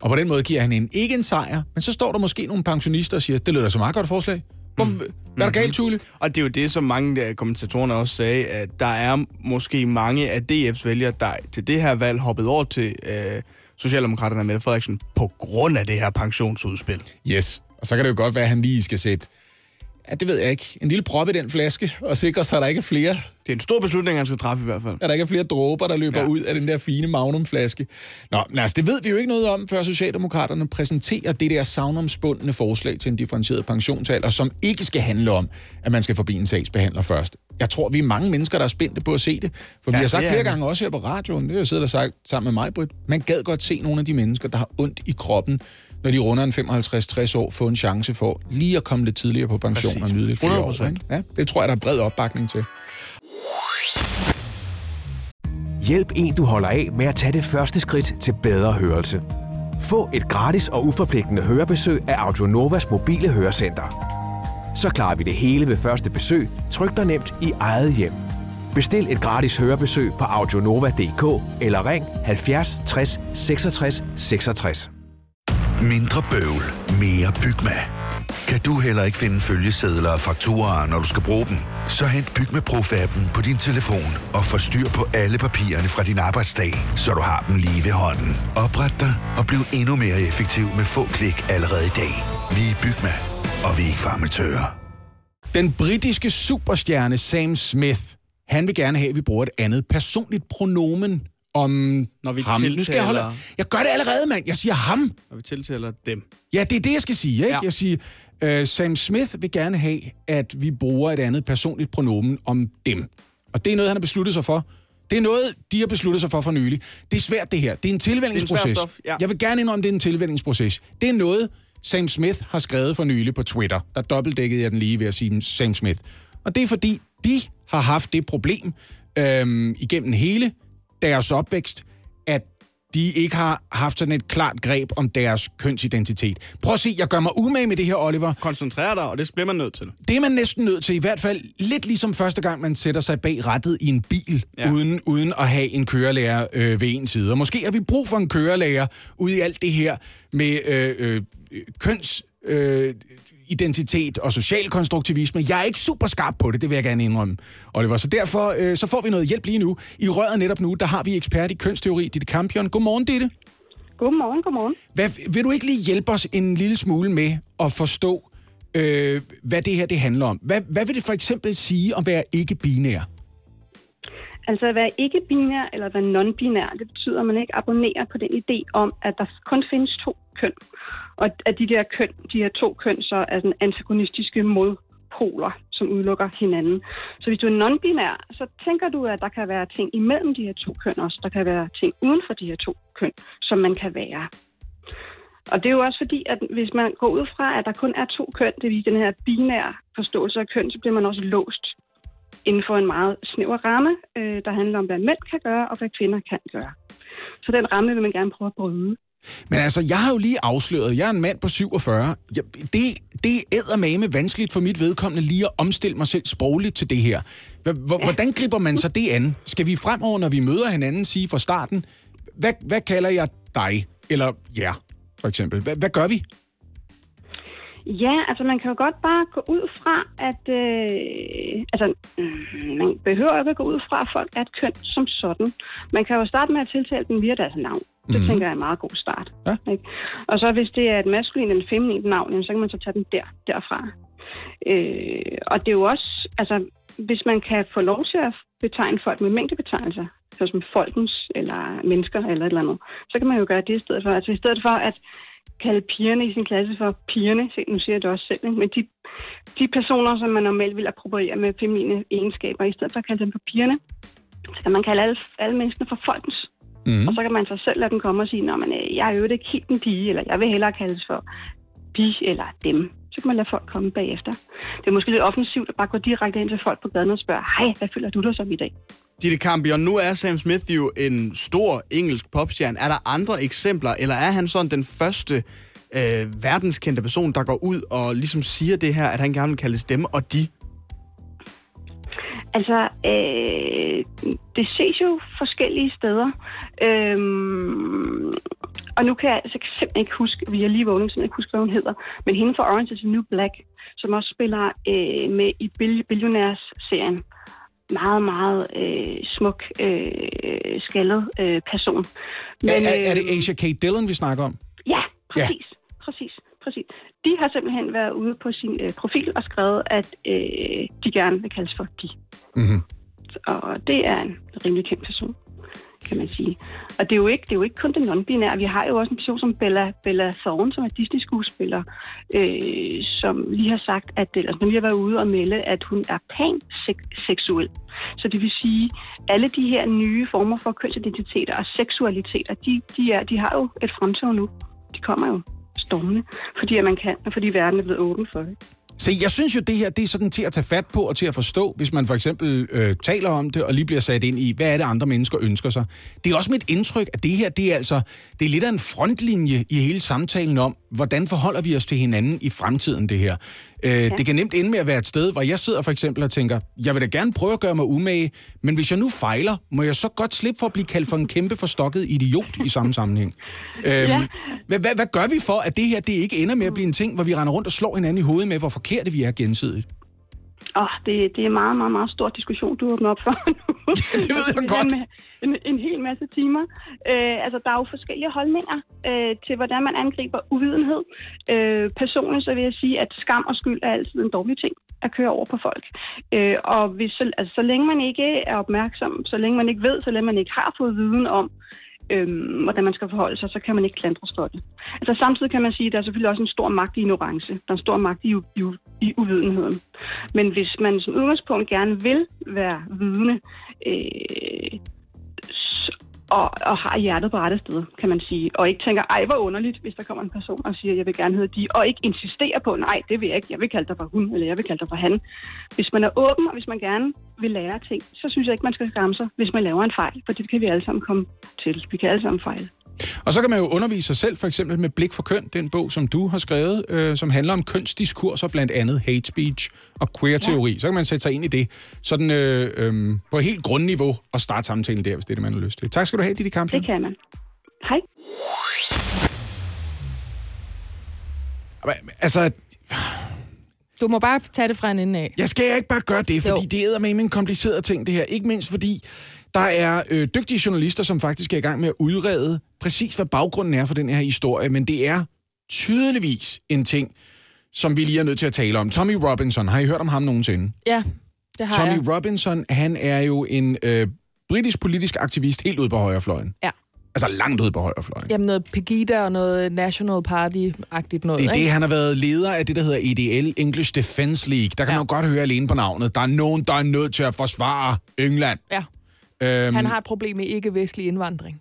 [SPEAKER 4] Og på den måde giver han en ikke en sejr, men så står der måske nogle pensionister og siger, det lyder så meget godt forslag. Hvor, mm. Hvad er der galt, Tule?
[SPEAKER 2] Og det er jo det, som mange af kommentatorerne også sagde, at der er måske mange af DF's vælgere, der til det her valg hoppet over til øh, Socialdemokraterne med Frederiksen på grund af det her pensionsudspil.
[SPEAKER 4] Yes. Og så kan det jo godt være, at han lige skal sætte Ja, det ved jeg ikke. En lille prop i den flaske, og sikre sig, at der ikke er flere...
[SPEAKER 2] Det er en stor beslutning, han skal træffe i hvert fald.
[SPEAKER 4] At der ikke er flere dråber, der løber ja. ud af den der fine Magnum-flaske. Nå, men altså, det ved vi jo ikke noget om, før Socialdemokraterne præsenterer det der savnomsbundne forslag til en differentieret pensionsalder, som ikke skal handle om, at man skal forbi en sagsbehandler først. Jeg tror, vi er mange mennesker, der er spændte på at se det. For ja, vi har sagt flere gange også her på radioen, det har jeg siddet og sagt sammen med mig, Britt, man gad godt se nogle af de mennesker, der har ondt i kroppen, når de runder en 55-60 år, få en chance for lige at komme lidt tidligere på pension Præcis. og nyde lidt flere år. Ikke? Ja, det tror jeg, der er bred opbakning til.
[SPEAKER 6] Hjælp en, du holder af med at tage det første skridt til bedre hørelse. Få et gratis og uforpligtende hørebesøg af Audionovas mobile hørecenter. Så klarer vi det hele ved første besøg, tryk dig nemt i eget hjem. Bestil et gratis hørebesøg på audionova.dk eller ring 70 60 66 66.
[SPEAKER 7] Mindre bøvl, mere Bygma. Kan du heller ikke finde følgesedler og fakturer, når du skal bruge dem? Så hent Bygma Pro-appen på din telefon og få styr på alle papirerne fra din arbejdsdag, så du har dem lige ved hånden. Opret dig og bliv endnu mere effektiv med få klik allerede i dag. Vi er Bygma, og vi er ikke farmatører.
[SPEAKER 4] Den britiske superstjerne Sam Smith, han vil gerne have, at vi bruger et andet personligt pronomen om
[SPEAKER 2] Når vi
[SPEAKER 4] ham. Nu skal jeg, holde... jeg gør det allerede, mand. Jeg siger ham.
[SPEAKER 2] Når vi tiltaler dem.
[SPEAKER 4] Ja, det er det, jeg skal sige. Ikke?
[SPEAKER 2] Ja.
[SPEAKER 4] Jeg siger, uh, Sam Smith vil gerne have, at vi bruger et andet personligt pronomen om dem. Og det er noget, han har besluttet sig for. Det er noget, de har besluttet sig for for nylig. Det er svært, det her. Det er en tilvændingsproces.
[SPEAKER 2] Det er en svær stof, ja.
[SPEAKER 4] Jeg vil gerne indrømme, det er en tilvændingsproces. Det er noget, Sam Smith har skrevet for nylig på Twitter. Der dobbeltdækkede jeg den lige ved at sige Sam Smith. Og det er fordi, de har haft det problem øhm, igennem hele deres opvækst, at de ikke har haft sådan et klart greb om deres kønsidentitet. Prøv at se, jeg gør mig umage med det her, Oliver.
[SPEAKER 2] Koncentrer dig, og det bliver man nødt til.
[SPEAKER 4] Det er man næsten nødt til, i hvert fald lidt ligesom første gang, man sætter sig bag rattet i en bil, ja. uden, uden at have en kørelærer øh, ved en side. Og måske har vi brug for en kørelærer ude i alt det her med øh, øh, køns... Øh, identitet og social konstruktivisme. Jeg er ikke super skarp på det, det vil jeg gerne indrømme, Oliver. Så derfor øh, så får vi noget hjælp lige nu. I røret netop nu, der har vi ekspert i kønsteori, Ditte Campion. Godmorgen, Ditte.
[SPEAKER 8] Godmorgen, godmorgen.
[SPEAKER 4] Hvad, vil du ikke lige hjælpe os en lille smule med at forstå, øh, hvad det her det handler om? Hvad, hvad vil det for eksempel sige om at være ikke-binær?
[SPEAKER 8] Altså at være ikke-binær eller at være non-binær, det betyder, at man ikke abonnerer på den idé om, at der kun findes to køn. Og at de der køn, de her to køn, så er den antagonistiske modpoler, som udelukker hinanden. Så hvis du er non-binær, så tænker du, at der kan være ting imellem de her to køn også. Der kan være ting uden for de her to køn, som man kan være. Og det er jo også fordi, at hvis man går ud fra, at der kun er to køn, det vil den her binære forståelse af køn, så bliver man også låst inden for en meget snæver ramme, øh, der handler om, hvad mænd kan gøre, og hvad kvinder kan gøre. Så den ramme vil man gerne prøve at bryde.
[SPEAKER 4] Men altså, jeg har jo lige afsløret, jeg er en mand på 47. Jeg, det, det er med vanskeligt for mit vedkommende lige at omstille mig selv sprogligt til det her. Hvordan griber man så det an? Skal vi fremover, når vi møder hinanden, sige fra starten, hvad, hvad kalder jeg dig? Eller ja, for eksempel. Hvad, hvad gør vi?
[SPEAKER 8] Ja, altså man kan jo godt bare gå ud fra, at øh, altså, mm, man behøver ikke at gå ud fra, at folk er et køn som sådan. Man kan jo starte med at tiltale dem via deres navn. Det mm-hmm. tænker jeg er en meget god start.
[SPEAKER 4] Ja.
[SPEAKER 8] Ikke? Og så hvis det er et maskulin eller feminint navn, så kan man så tage den der, derfra. Øh, og det er jo også, altså hvis man kan få lov til at betegne folk med mængdebetegnelser, såsom folkens eller mennesker eller et eller andet, så kan man jo gøre det i stedet for. Altså i stedet for at kalde pigerne i sin klasse for pigerne, se, nu siger jeg det også selv, ikke? men de, de personer, som man normalt vil appropriere med feminine egenskaber, i stedet for at kalde dem for pigerne, så kan man kalde alle, alle mennesker for folkens. Mm. Og så kan man så selv lade dem komme og sige, at jeg er jo ikke helt en pige, eller jeg vil hellere kaldes for pige eller dem. Så kan man lade folk komme bagefter. Det er måske lidt offensivt at bare gå direkte ind til folk på gaden og spørge, hej, hvad føler du dig som i dag?
[SPEAKER 2] Ditte Campion, nu er Sam Smith jo en stor engelsk popstjerne. Er der andre eksempler, eller er han sådan den første øh, verdenskendte person, der går ud og ligesom siger det her, at han gerne vil kaldes dem og de?
[SPEAKER 8] Altså, øh, det ses jo forskellige steder. Øhm, og nu kan jeg altså simpelthen ikke huske, vi er lige vågnet, simpelthen ikke huske, hvad hun hedder, men hende fra Orange is the New Black, som også spiller øh, med i Bill- Billionaires-serien. Meget, meget øh, smuk, øh, skaldet øh, person.
[SPEAKER 4] Men, er, er, er
[SPEAKER 8] øh,
[SPEAKER 4] det Asia K. Dillon, vi snakker om?
[SPEAKER 8] Ja, præcis. Ja. Præcis, præcis. De har simpelthen været ude på sin øh, profil og skrevet, at øh, de gerne vil kaldes for de.
[SPEAKER 4] Mm-hmm.
[SPEAKER 8] Og det er en rimelig kendt person, kan man sige. Og det er jo ikke, det er jo ikke kun det non-binære. Vi har jo også en person som Bella, Bella Thorne, som er Disney-skuespiller, øh, som lige har sagt, at eller, som lige har været ude og melde, at hun er panseksuel. Så det vil sige, alle de her nye former for kønsidentiteter og seksualiteter, de, de, er, de har jo et fremtog nu. De kommer jo stormende, fordi at man kan, og fordi verden er blevet åben for det.
[SPEAKER 4] Så jeg synes jo, det her det er sådan til at tage fat på og til at forstå, hvis man for eksempel øh, taler om det og lige bliver sat ind i, hvad er det andre mennesker ønsker sig. Det er også mit indtryk, at det her, det er altså, det er lidt af en frontlinje i hele samtalen om, hvordan forholder vi os til hinanden i fremtiden, det her. Øh, ja. Det kan nemt ende med at være et sted, hvor jeg sidder for eksempel og tænker, jeg vil da gerne prøve at gøre mig umage, men hvis jeg nu fejler, må jeg så godt slippe for at blive kaldt for en kæmpe forstokket idiot i samme sammenhæng. Øhm, ja. hvad, hvad, hvad gør vi for, at det her det ikke ender med at blive en ting, hvor vi render rundt og slår hinanden i hovedet med, hvor forkerte vi er gensidigt?
[SPEAKER 8] Åh, oh, det, det er en meget, meget, meget stor diskussion, du åbner op for nu.
[SPEAKER 4] Det ved jeg godt.
[SPEAKER 8] Med en, en hel masse timer. Øh, altså, der er jo forskellige holdninger øh, til, hvordan man angriber uvidenhed. Øh, personligt så vil jeg sige, at skam og skyld er altid en dårlig ting at køre over på folk. Øh, og hvis, så, altså, så længe man ikke er opmærksom, så længe man ikke ved, så længe man ikke har fået viden om, øhm, hvordan man skal forholde sig, så kan man ikke klandres for det. Altså samtidig kan man sige, at der er selvfølgelig også en stor magt i ignorance. Der er en stor magt i, i, i uvidenheden. Men hvis man som udgangspunkt gerne vil være vidne, øh, og, og har hjertet på rette sted, kan man sige. Og ikke tænker, ej, hvor underligt, hvis der kommer en person og siger, jeg vil gerne hedde de, og ikke insisterer på, nej, det vil jeg ikke, jeg vil kalde dig for hun, eller jeg vil kalde dig for han. Hvis man er åben, og hvis man gerne vil lære ting, så synes jeg ikke, man skal skamme sig, hvis man laver en fejl, for det kan vi alle sammen komme til. Vi kan alle sammen fejle.
[SPEAKER 4] Og så kan man jo undervise sig selv, for eksempel med Blik for Køn, den bog, som du har skrevet, øh, som handler om kønsdiskurser, blandt andet hate speech og queer-teori. Ja. Så kan man sætte sig ind i det sådan øh, øh, på et helt grundniveau og starte samtalen der, hvis det er det, man har lyst til. Tak skal du have, Didi Kamp.
[SPEAKER 8] Det kan man. Hej.
[SPEAKER 4] Altså,
[SPEAKER 3] Du må bare tage det fra en ende af.
[SPEAKER 4] jeg skal ikke bare gøre det, fordi
[SPEAKER 3] Jo.
[SPEAKER 4] det er med en kompliceret ting, det her. Ikke mindst fordi, der er øh, dygtige journalister, som faktisk er i gang med at udrede præcis, hvad baggrunden er for den her historie, men det er tydeligvis en ting, som vi lige er nødt til at tale om. Tommy Robinson, har I hørt om ham nogensinde?
[SPEAKER 3] Ja, det har
[SPEAKER 4] Tommy
[SPEAKER 3] jeg.
[SPEAKER 4] Robinson, han er jo en øh, britisk politisk aktivist helt ude på højrefløjen.
[SPEAKER 3] Ja.
[SPEAKER 4] Altså langt ude på højrefløjen.
[SPEAKER 3] Jamen noget Pegida og noget National Party-agtigt noget,
[SPEAKER 4] Det er det,
[SPEAKER 3] ikke?
[SPEAKER 4] han har været leder af det, der hedder EDL, English Defence League. Der kan
[SPEAKER 3] Ja.
[SPEAKER 4] man jo godt høre alene på navnet. Der er nogen, der er nødt til at forsvare England.
[SPEAKER 3] Ja.
[SPEAKER 4] Øhm,
[SPEAKER 3] Han har et problem med ikke-vestlig indvandring.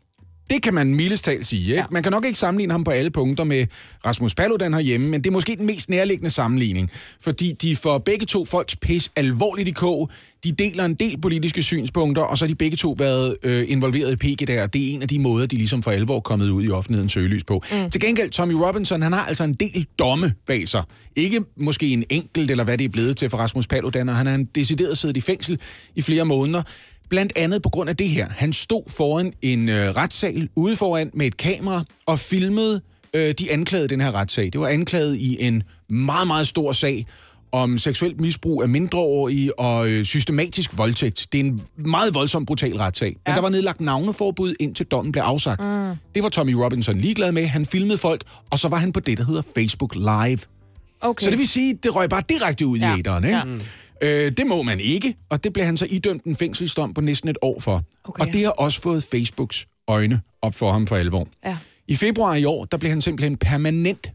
[SPEAKER 4] Det kan man mildest talt sige. Ikke? Ja. Man kan nok ikke sammenligne ham på alle punkter med Rasmus Paludan herhjemme, men det er måske den mest nærliggende sammenligning. Fordi de får begge to folks pis alvorligt i kog. De deler en del politiske synspunkter, og så har de begge to været øh, involveret i PG der. Det er en af de måder, de ligesom for alvor er kommet ud i offentlighedens søgelys på. Mm. Til gengæld, Tommy Robinson, han har altså en del domme bag sig. Ikke måske en enkelt, eller hvad det er blevet til for Rasmus Paludan, og han er en decideret siddet i fængsel i flere måneder. Blandt andet på grund af det her. Han stod foran en øh, retssal ude foran med et kamera og filmede øh, de anklagede den her retssag. Det var anklaget i en meget, meget stor sag om seksuelt misbrug af mindreårige og øh, systematisk voldtægt. Det er en meget voldsom, brutal retssag. Men der var nedlagt navneforbud, indtil dommen blev afsagt. Mm. Det var Tommy Robinson ligeglad med. Han filmede folk, og så var han på det, der hedder Facebook Live.
[SPEAKER 3] Okay.
[SPEAKER 4] Så det vil sige, det røg bare direkte ud ja.
[SPEAKER 3] Ja.
[SPEAKER 4] i æderen, ikke?
[SPEAKER 3] Ja.
[SPEAKER 4] Øh, det må man ikke, og det blev han så idømt en fængselsdom på næsten et år for.
[SPEAKER 3] Okay.
[SPEAKER 4] Og det har også fået Facebooks øjne op for ham for alvor.
[SPEAKER 3] Ja.
[SPEAKER 4] I februar i år, der blev han simpelthen permanent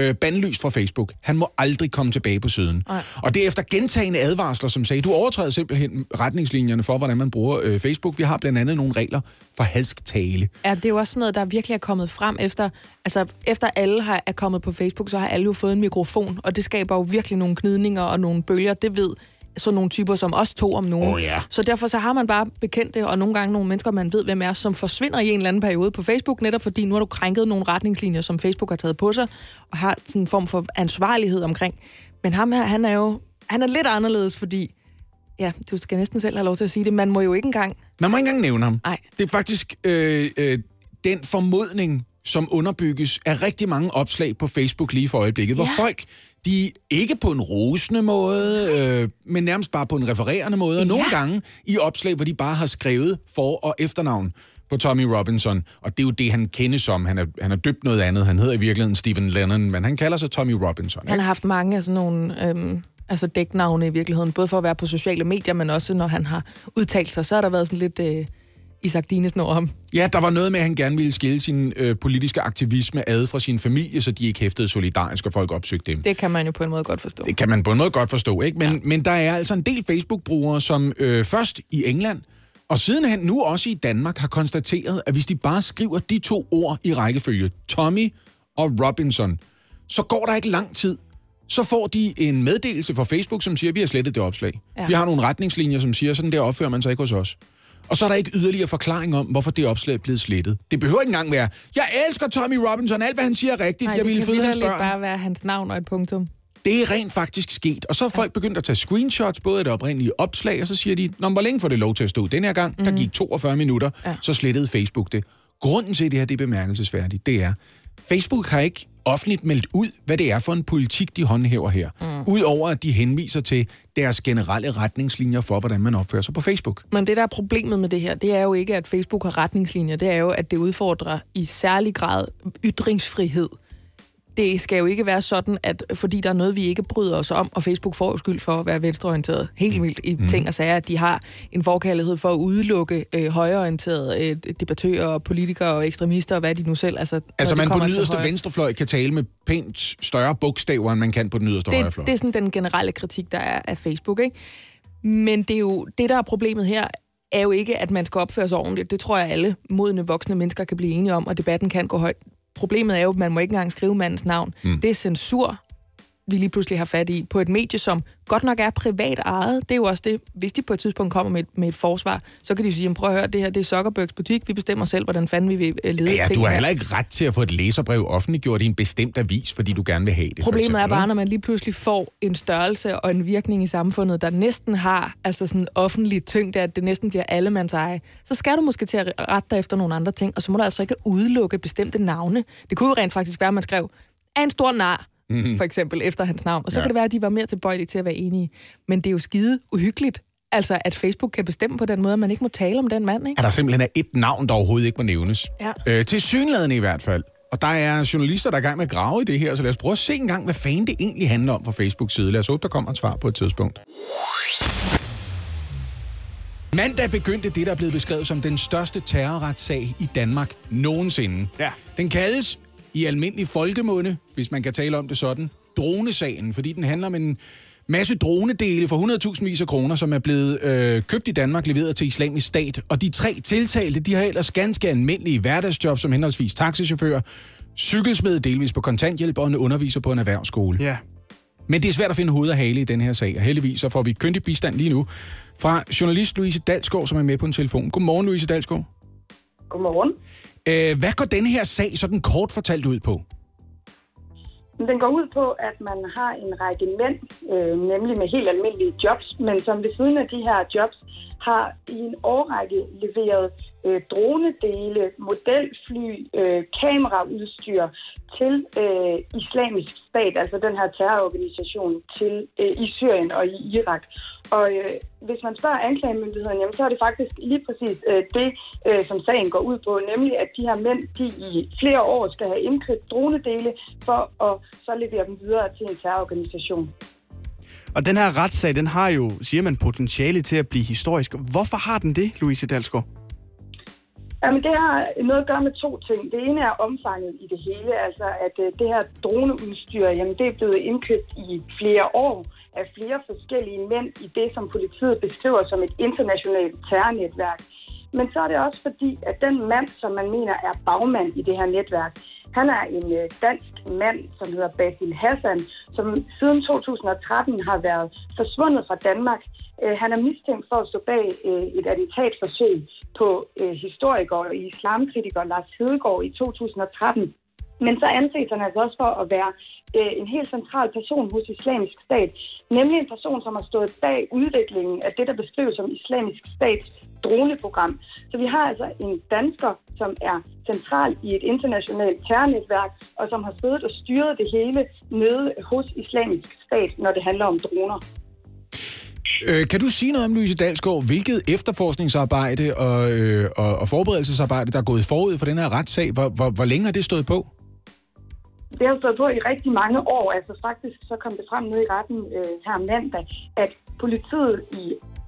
[SPEAKER 4] øh, bandlyst fra Facebook. Han må aldrig komme tilbage på siden.
[SPEAKER 3] Nej.
[SPEAKER 4] Og det er efter gentagende advarsler, som sagde, du overtræder simpelthen retningslinjerne for, hvordan man bruger øh, Facebook. Vi har blandt andet nogle regler for hadsk tale.
[SPEAKER 3] Ja, det er jo også noget, der virkelig er kommet frem efter, altså efter alle har, er kommet på Facebook, så har alle jo fået en mikrofon, og det skaber jo virkelig nogle knidninger og nogle bølger, det ved sådan nogle typer som os to om nogen.
[SPEAKER 4] Åh, ja.
[SPEAKER 3] Så derfor så har man bare bekendte, og nogle gange nogle mennesker, man ved, hvem er, som forsvinder i en eller anden periode på Facebook, netop fordi nu har du krænket nogle retningslinjer, som Facebook har taget på sig, og har sådan en form for ansvarlighed omkring. Men ham her, han er jo han er lidt anderledes, fordi ja, du skal næsten selv have lov til at sige det, man må jo ikke engang...
[SPEAKER 4] Man må ikke engang nævne ham.
[SPEAKER 3] Nej.
[SPEAKER 4] Det er faktisk øh, øh, den formodning, som underbygges af rigtig mange opslag på Facebook lige for øjeblikket, ja. hvor folk, de ikke på en rosende måde, øh, men nærmest bare på en refererende måde, og nogle
[SPEAKER 3] Ja.
[SPEAKER 4] gange i opslag, hvor de bare har skrevet for- og efternavn på Tommy Robinson, og det er jo det, han kendes som. Han er, han er døbt noget andet. Han hedder i virkeligheden Stephen Lennon, men han kalder sig Tommy Robinson.
[SPEAKER 3] Han
[SPEAKER 4] Ikke?
[SPEAKER 3] har haft mange af sådan nogle øhm, altså dæknavne i virkeligheden, både for at være på sociale medier, men også når han har udtalt sig, så har der været sådan lidt øh, Isak Dinesen over ham.
[SPEAKER 4] Ja, der var noget med, at han gerne ville skille sin øh, politiske aktivisme ad fra sin familie, så de ikke hæftede solidarisk, og folk opsøgte dem.
[SPEAKER 3] Det kan man jo på en måde godt forstå.
[SPEAKER 4] Det kan man på en måde godt forstå, ikke? Men, ja. men der er altså en del Facebook-brugere, som øh, først i England, og sidenhen nu også i Danmark, har konstateret, at hvis de bare skriver de to ord i rækkefølge, Tommy og Robinson, så går der ikke lang tid. Så får de en meddelelse fra Facebook, som siger, at vi har slettet det opslag. Ja. Vi har nogle retningslinjer, som siger, sådan der opfører man sig ikke hos os. Og så er der ikke yderligere forklaring om, hvorfor det opslag er blevet slettet. Det behøver ikke engang være, jeg elsker Tommy Robinson, alt hvad han siger er rigtigt,
[SPEAKER 3] Nej,
[SPEAKER 4] jeg
[SPEAKER 3] kan
[SPEAKER 4] føde hans børn.
[SPEAKER 3] bare være hans navn og et punktum.
[SPEAKER 4] Det er rent faktisk sket. Og så er folk begyndt at tage screenshots, både af det oprindelige opslag, og så siger de, Nå, hvor længe får det lov til at stå den her gang? Mm. Der gik 42 minutter.
[SPEAKER 3] Ja.
[SPEAKER 4] så slettede Facebook det. Grunden til, at det her det er bemærkelsesværdigt, det er, Facebook har ikke offentligt meldt ud, hvad det er for en politik, de håndhæver her. Mm. Udover at de henviser til deres generelle retningslinjer for, hvordan man opfører sig på Facebook.
[SPEAKER 3] Men det, der er problemet med det her, det er jo ikke, at Facebook har retningslinjer. Det er jo, at det udfordrer i særlig grad ytringsfrihed. Det skal jo ikke være sådan, at fordi der er noget, vi ikke bryder os om, og Facebook får skyld for at være venstreorienteret helt vildt i mm. ting og sager, at de har en forkærlighed for at udelukke øh, højreorienterede øh, debattører, og politikere og ekstremister, og hvad de nu selv... Altså,
[SPEAKER 4] Altså, man på den yderste venstrefløj kan tale med pænt større bogstaver, end man kan på den yderste højrefløj.
[SPEAKER 3] det, det er sådan den generelle kritik, der er af Facebook, ikke? Men det er jo det, der er problemet her, er jo ikke, at man skal opføre sig ordentligt. Det tror jeg, alle modne voksne mennesker kan blive enige om, og debatten kan gå højt. Problemet er jo, at man må ikke engang skrive mandens navn. Mm. Det er censur, vi lige pludselig har fat i, på et medie, som godt nok er privat ejet. Det er jo også det, hvis de på et tidspunkt kommer med et, med et forsvar, så kan de sige, "Jamen, prøv at høre, det her det er Zuckerbergs butik, vi bestemmer selv, hvordan fanden vi vil øh, lede
[SPEAKER 4] Ja, ja, du har
[SPEAKER 3] her."
[SPEAKER 4] heller ikke ret til at få et læserbrev offentliggjort i en bestemt avis, fordi du gerne vil have det.
[SPEAKER 3] Problemet er bare, når man lige pludselig får en størrelse og en virkning i samfundet, der næsten har altså sådan offentlig tyngde, at det næsten bliver allemands eje, så skal du måske til at rette dig efter nogle andre ting, og så må du altså ikke udelukke bestemte navne. Det kunne jo rent faktisk være, at man skrev, er en stor nar, mm-hmm. for eksempel, efter hans navn. Og så
[SPEAKER 4] Ja.
[SPEAKER 3] kan det være, at de var mere tilbøjelige til at være enige. Men det er jo skide uhyggeligt, altså at Facebook kan bestemme på den måde, at man ikke må tale om den mand, ikke?
[SPEAKER 4] at der simpelthen er et navn, der overhovedet ikke må nævnes.
[SPEAKER 3] Ja.
[SPEAKER 4] Øh, til synlædende i hvert fald. Og der er journalister, der er i gang med at grave i det her, så lad os prøve at se en gang, hvad fanden det egentlig handler om fra Facebook side. Lad os håbe, der kommer et svar på et tidspunkt. Mandag begyndte det, der er blevet beskrevet som den største terrorretssag i Danmark nogensinde.
[SPEAKER 2] Ja.
[SPEAKER 4] Den kaldes i almindelig folkemunde, hvis man kan tale om det sådan, dronesagen, fordi den handler om en masse dronedele for 100.000 vis af kroner, som er blevet øh, købt i Danmark, leveret til islamisk stat. Og de tre tiltalte, de har ellers ganske almindelige hverdagsjob som henholdsvis taxichauffør, cykelsmed delvis på kontanthjælp og en underviser på en erhvervsskole.
[SPEAKER 2] Ja.
[SPEAKER 4] Men det er svært at finde hoved og hale i den her sag, og heldigvis så får vi kyndig bistand lige nu fra journalist Louise Dalsgaard, som er med på en telefon. Godmorgen, Louise Dalsgaard.
[SPEAKER 9] Godmorgen.
[SPEAKER 4] Øh, hvad går denne her sag sådan kort fortalt ud på?
[SPEAKER 9] Den går ud på, at man har en række mænd, øh, nemlig med helt almindelige jobs, men som ved siden af de her jobs har i en årrække leveret øh, dronedele, modelfly, øh, kameraudstyr til øh, islamisk stat, altså den her terrororganisation til øh, i Syrien og i Irak. Og øh, hvis man spørger anklagemyndigheden, jamen, så er det faktisk lige præcis øh, det, øh, som sagen går ud på, nemlig at de her mænd, de i flere år skal have indkøbt dronedele for at så levere dem videre til en terrororganisation.
[SPEAKER 2] Og den her retssag, den har jo, siger man, potentiale til at blive historisk. Hvorfor har den det, Louise Dalsgaard?
[SPEAKER 9] Jamen, det har noget at gøre med to ting. Det ene er omfanget i det hele, altså at øh, det her droneudstyr, jamen det er blevet indkøbt i flere år af flere forskellige mænd i det, som politiet beskriver som et internationalt terrornetværk. Men så er det også fordi, at den mand, som man mener er bagmand i det her netværk, han er en øh, dansk mand, som hedder Basil Hassan, som siden 2013 har været forsvundet fra Danmark. Øh, han er mistænkt for at stå bag øh, et attentatforsøg på øh, historiker og islamkritiker Lars Hedegaard i 2013. Men så anses han altså også for at være øh, en helt central person hos islamisk stat, nemlig en person, som har stået bag udviklingen af det, der beskrives som islamisk stats droneprogram. Så vi har altså en dansker, som er central i et internationalt terrornetværk, og som har siddet og styret det hele nede hos islamisk stat, når det handler om droner.
[SPEAKER 4] Øh, kan du sige noget om, Louise Dalsgaard, hvilket efterforskningsarbejde og, øh, og, og forberedelsesarbejde, der er gået forud for den her retssag? Hvor, hvor, hvor længe har det stået på?
[SPEAKER 9] Det har stået på i rigtig mange år. Altså faktisk så kom det frem nede i retten øh, her mandag, at politiet i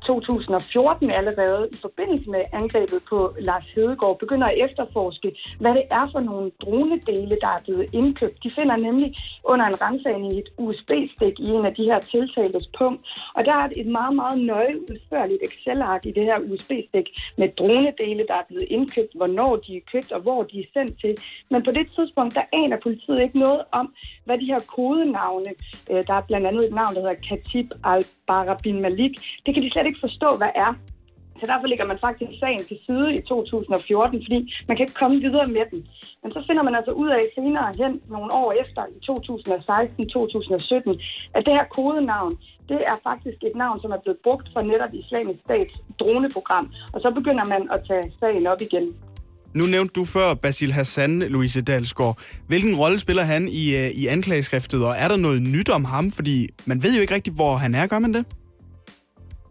[SPEAKER 9] 2014 allerede i forbindelse med angrebet på Lars Hedegaard begynder at efterforske, hvad det er for nogle dronedele, der er blevet indkøbt. De finder nemlig under en rensagning et USB-stik i en af de her tiltaltes punkt, og der er et meget, meget nøje udførligt Excel-ark i det her USB-stik med dronedele, der er blevet indkøbt, hvornår de er købt og hvor de er sendt til. Men på det tidspunkt, der aner politiet ikke noget om, hvad de her kodenavne, øh, der er blandt andet et navn, der hedder Katib al-Barabin Malik, det kan de slet ikke forstå, hvad er. Så derfor ligger man faktisk sagen til side i 2014, fordi man kan ikke komme videre med den. Men så finder man altså ud af senere hen, nogle år efter, i 2016-2017, at det her kodenavn, det er faktisk et navn, som er blevet brugt for netop islamisk stats droneprogram. Og så begynder man at tage sagen op igen.
[SPEAKER 2] Nu nævnte du før Basil Hassan, Louise Dalsgaard. Hvilken rolle spiller han i, øh, i anklageskriftet, og er der noget nyt om ham? Fordi man ved jo ikke rigtigt, hvor han er, gør man det?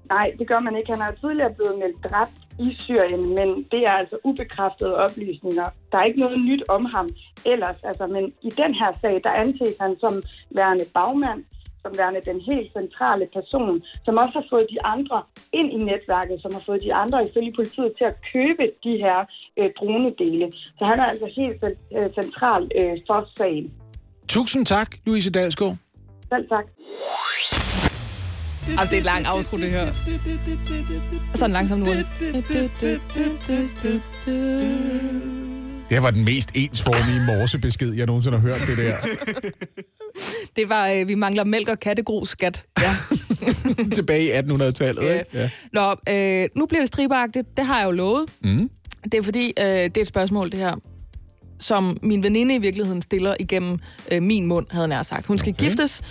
[SPEAKER 9] Nej, det gør man ikke. Han er tidligere blevet meldt dræbt i Syrien, men det er altså ubekræftede oplysninger. Der er ikke noget nyt om ham ellers. Altså, men i den her sag, der anses han som værende bagmand, som værende den helt centrale person, som også har fået de andre ind i netværket, som har fået de andre ifølge politiet til at købe de her øh, dronedele. Så han er altså helt øh, central øh, for sagen.
[SPEAKER 4] Tusind tak, Louise Dalsgaard.
[SPEAKER 9] Selv tak.
[SPEAKER 3] Jamen, det er et langt outro, det her. Og så en langsom nu.
[SPEAKER 4] Det her var den mest ensformige morsebesked, jeg nogensinde har hørt, det der.
[SPEAKER 3] Det var, øh, vi mangler mælk og kattegrus skat. Ja.
[SPEAKER 4] Tilbage i 1800-tallet,
[SPEAKER 3] Ja.
[SPEAKER 4] ikke? Ja.
[SPEAKER 3] Nå, øh, nu bliver det stribeagtigt. Det har jeg jo lovet.
[SPEAKER 4] Mm.
[SPEAKER 3] Det er fordi, øh, det er et spørgsmål, det her, som min veninde i virkeligheden stiller igennem øh, min mund, havde nær sagt. Hun skal okay. giftes,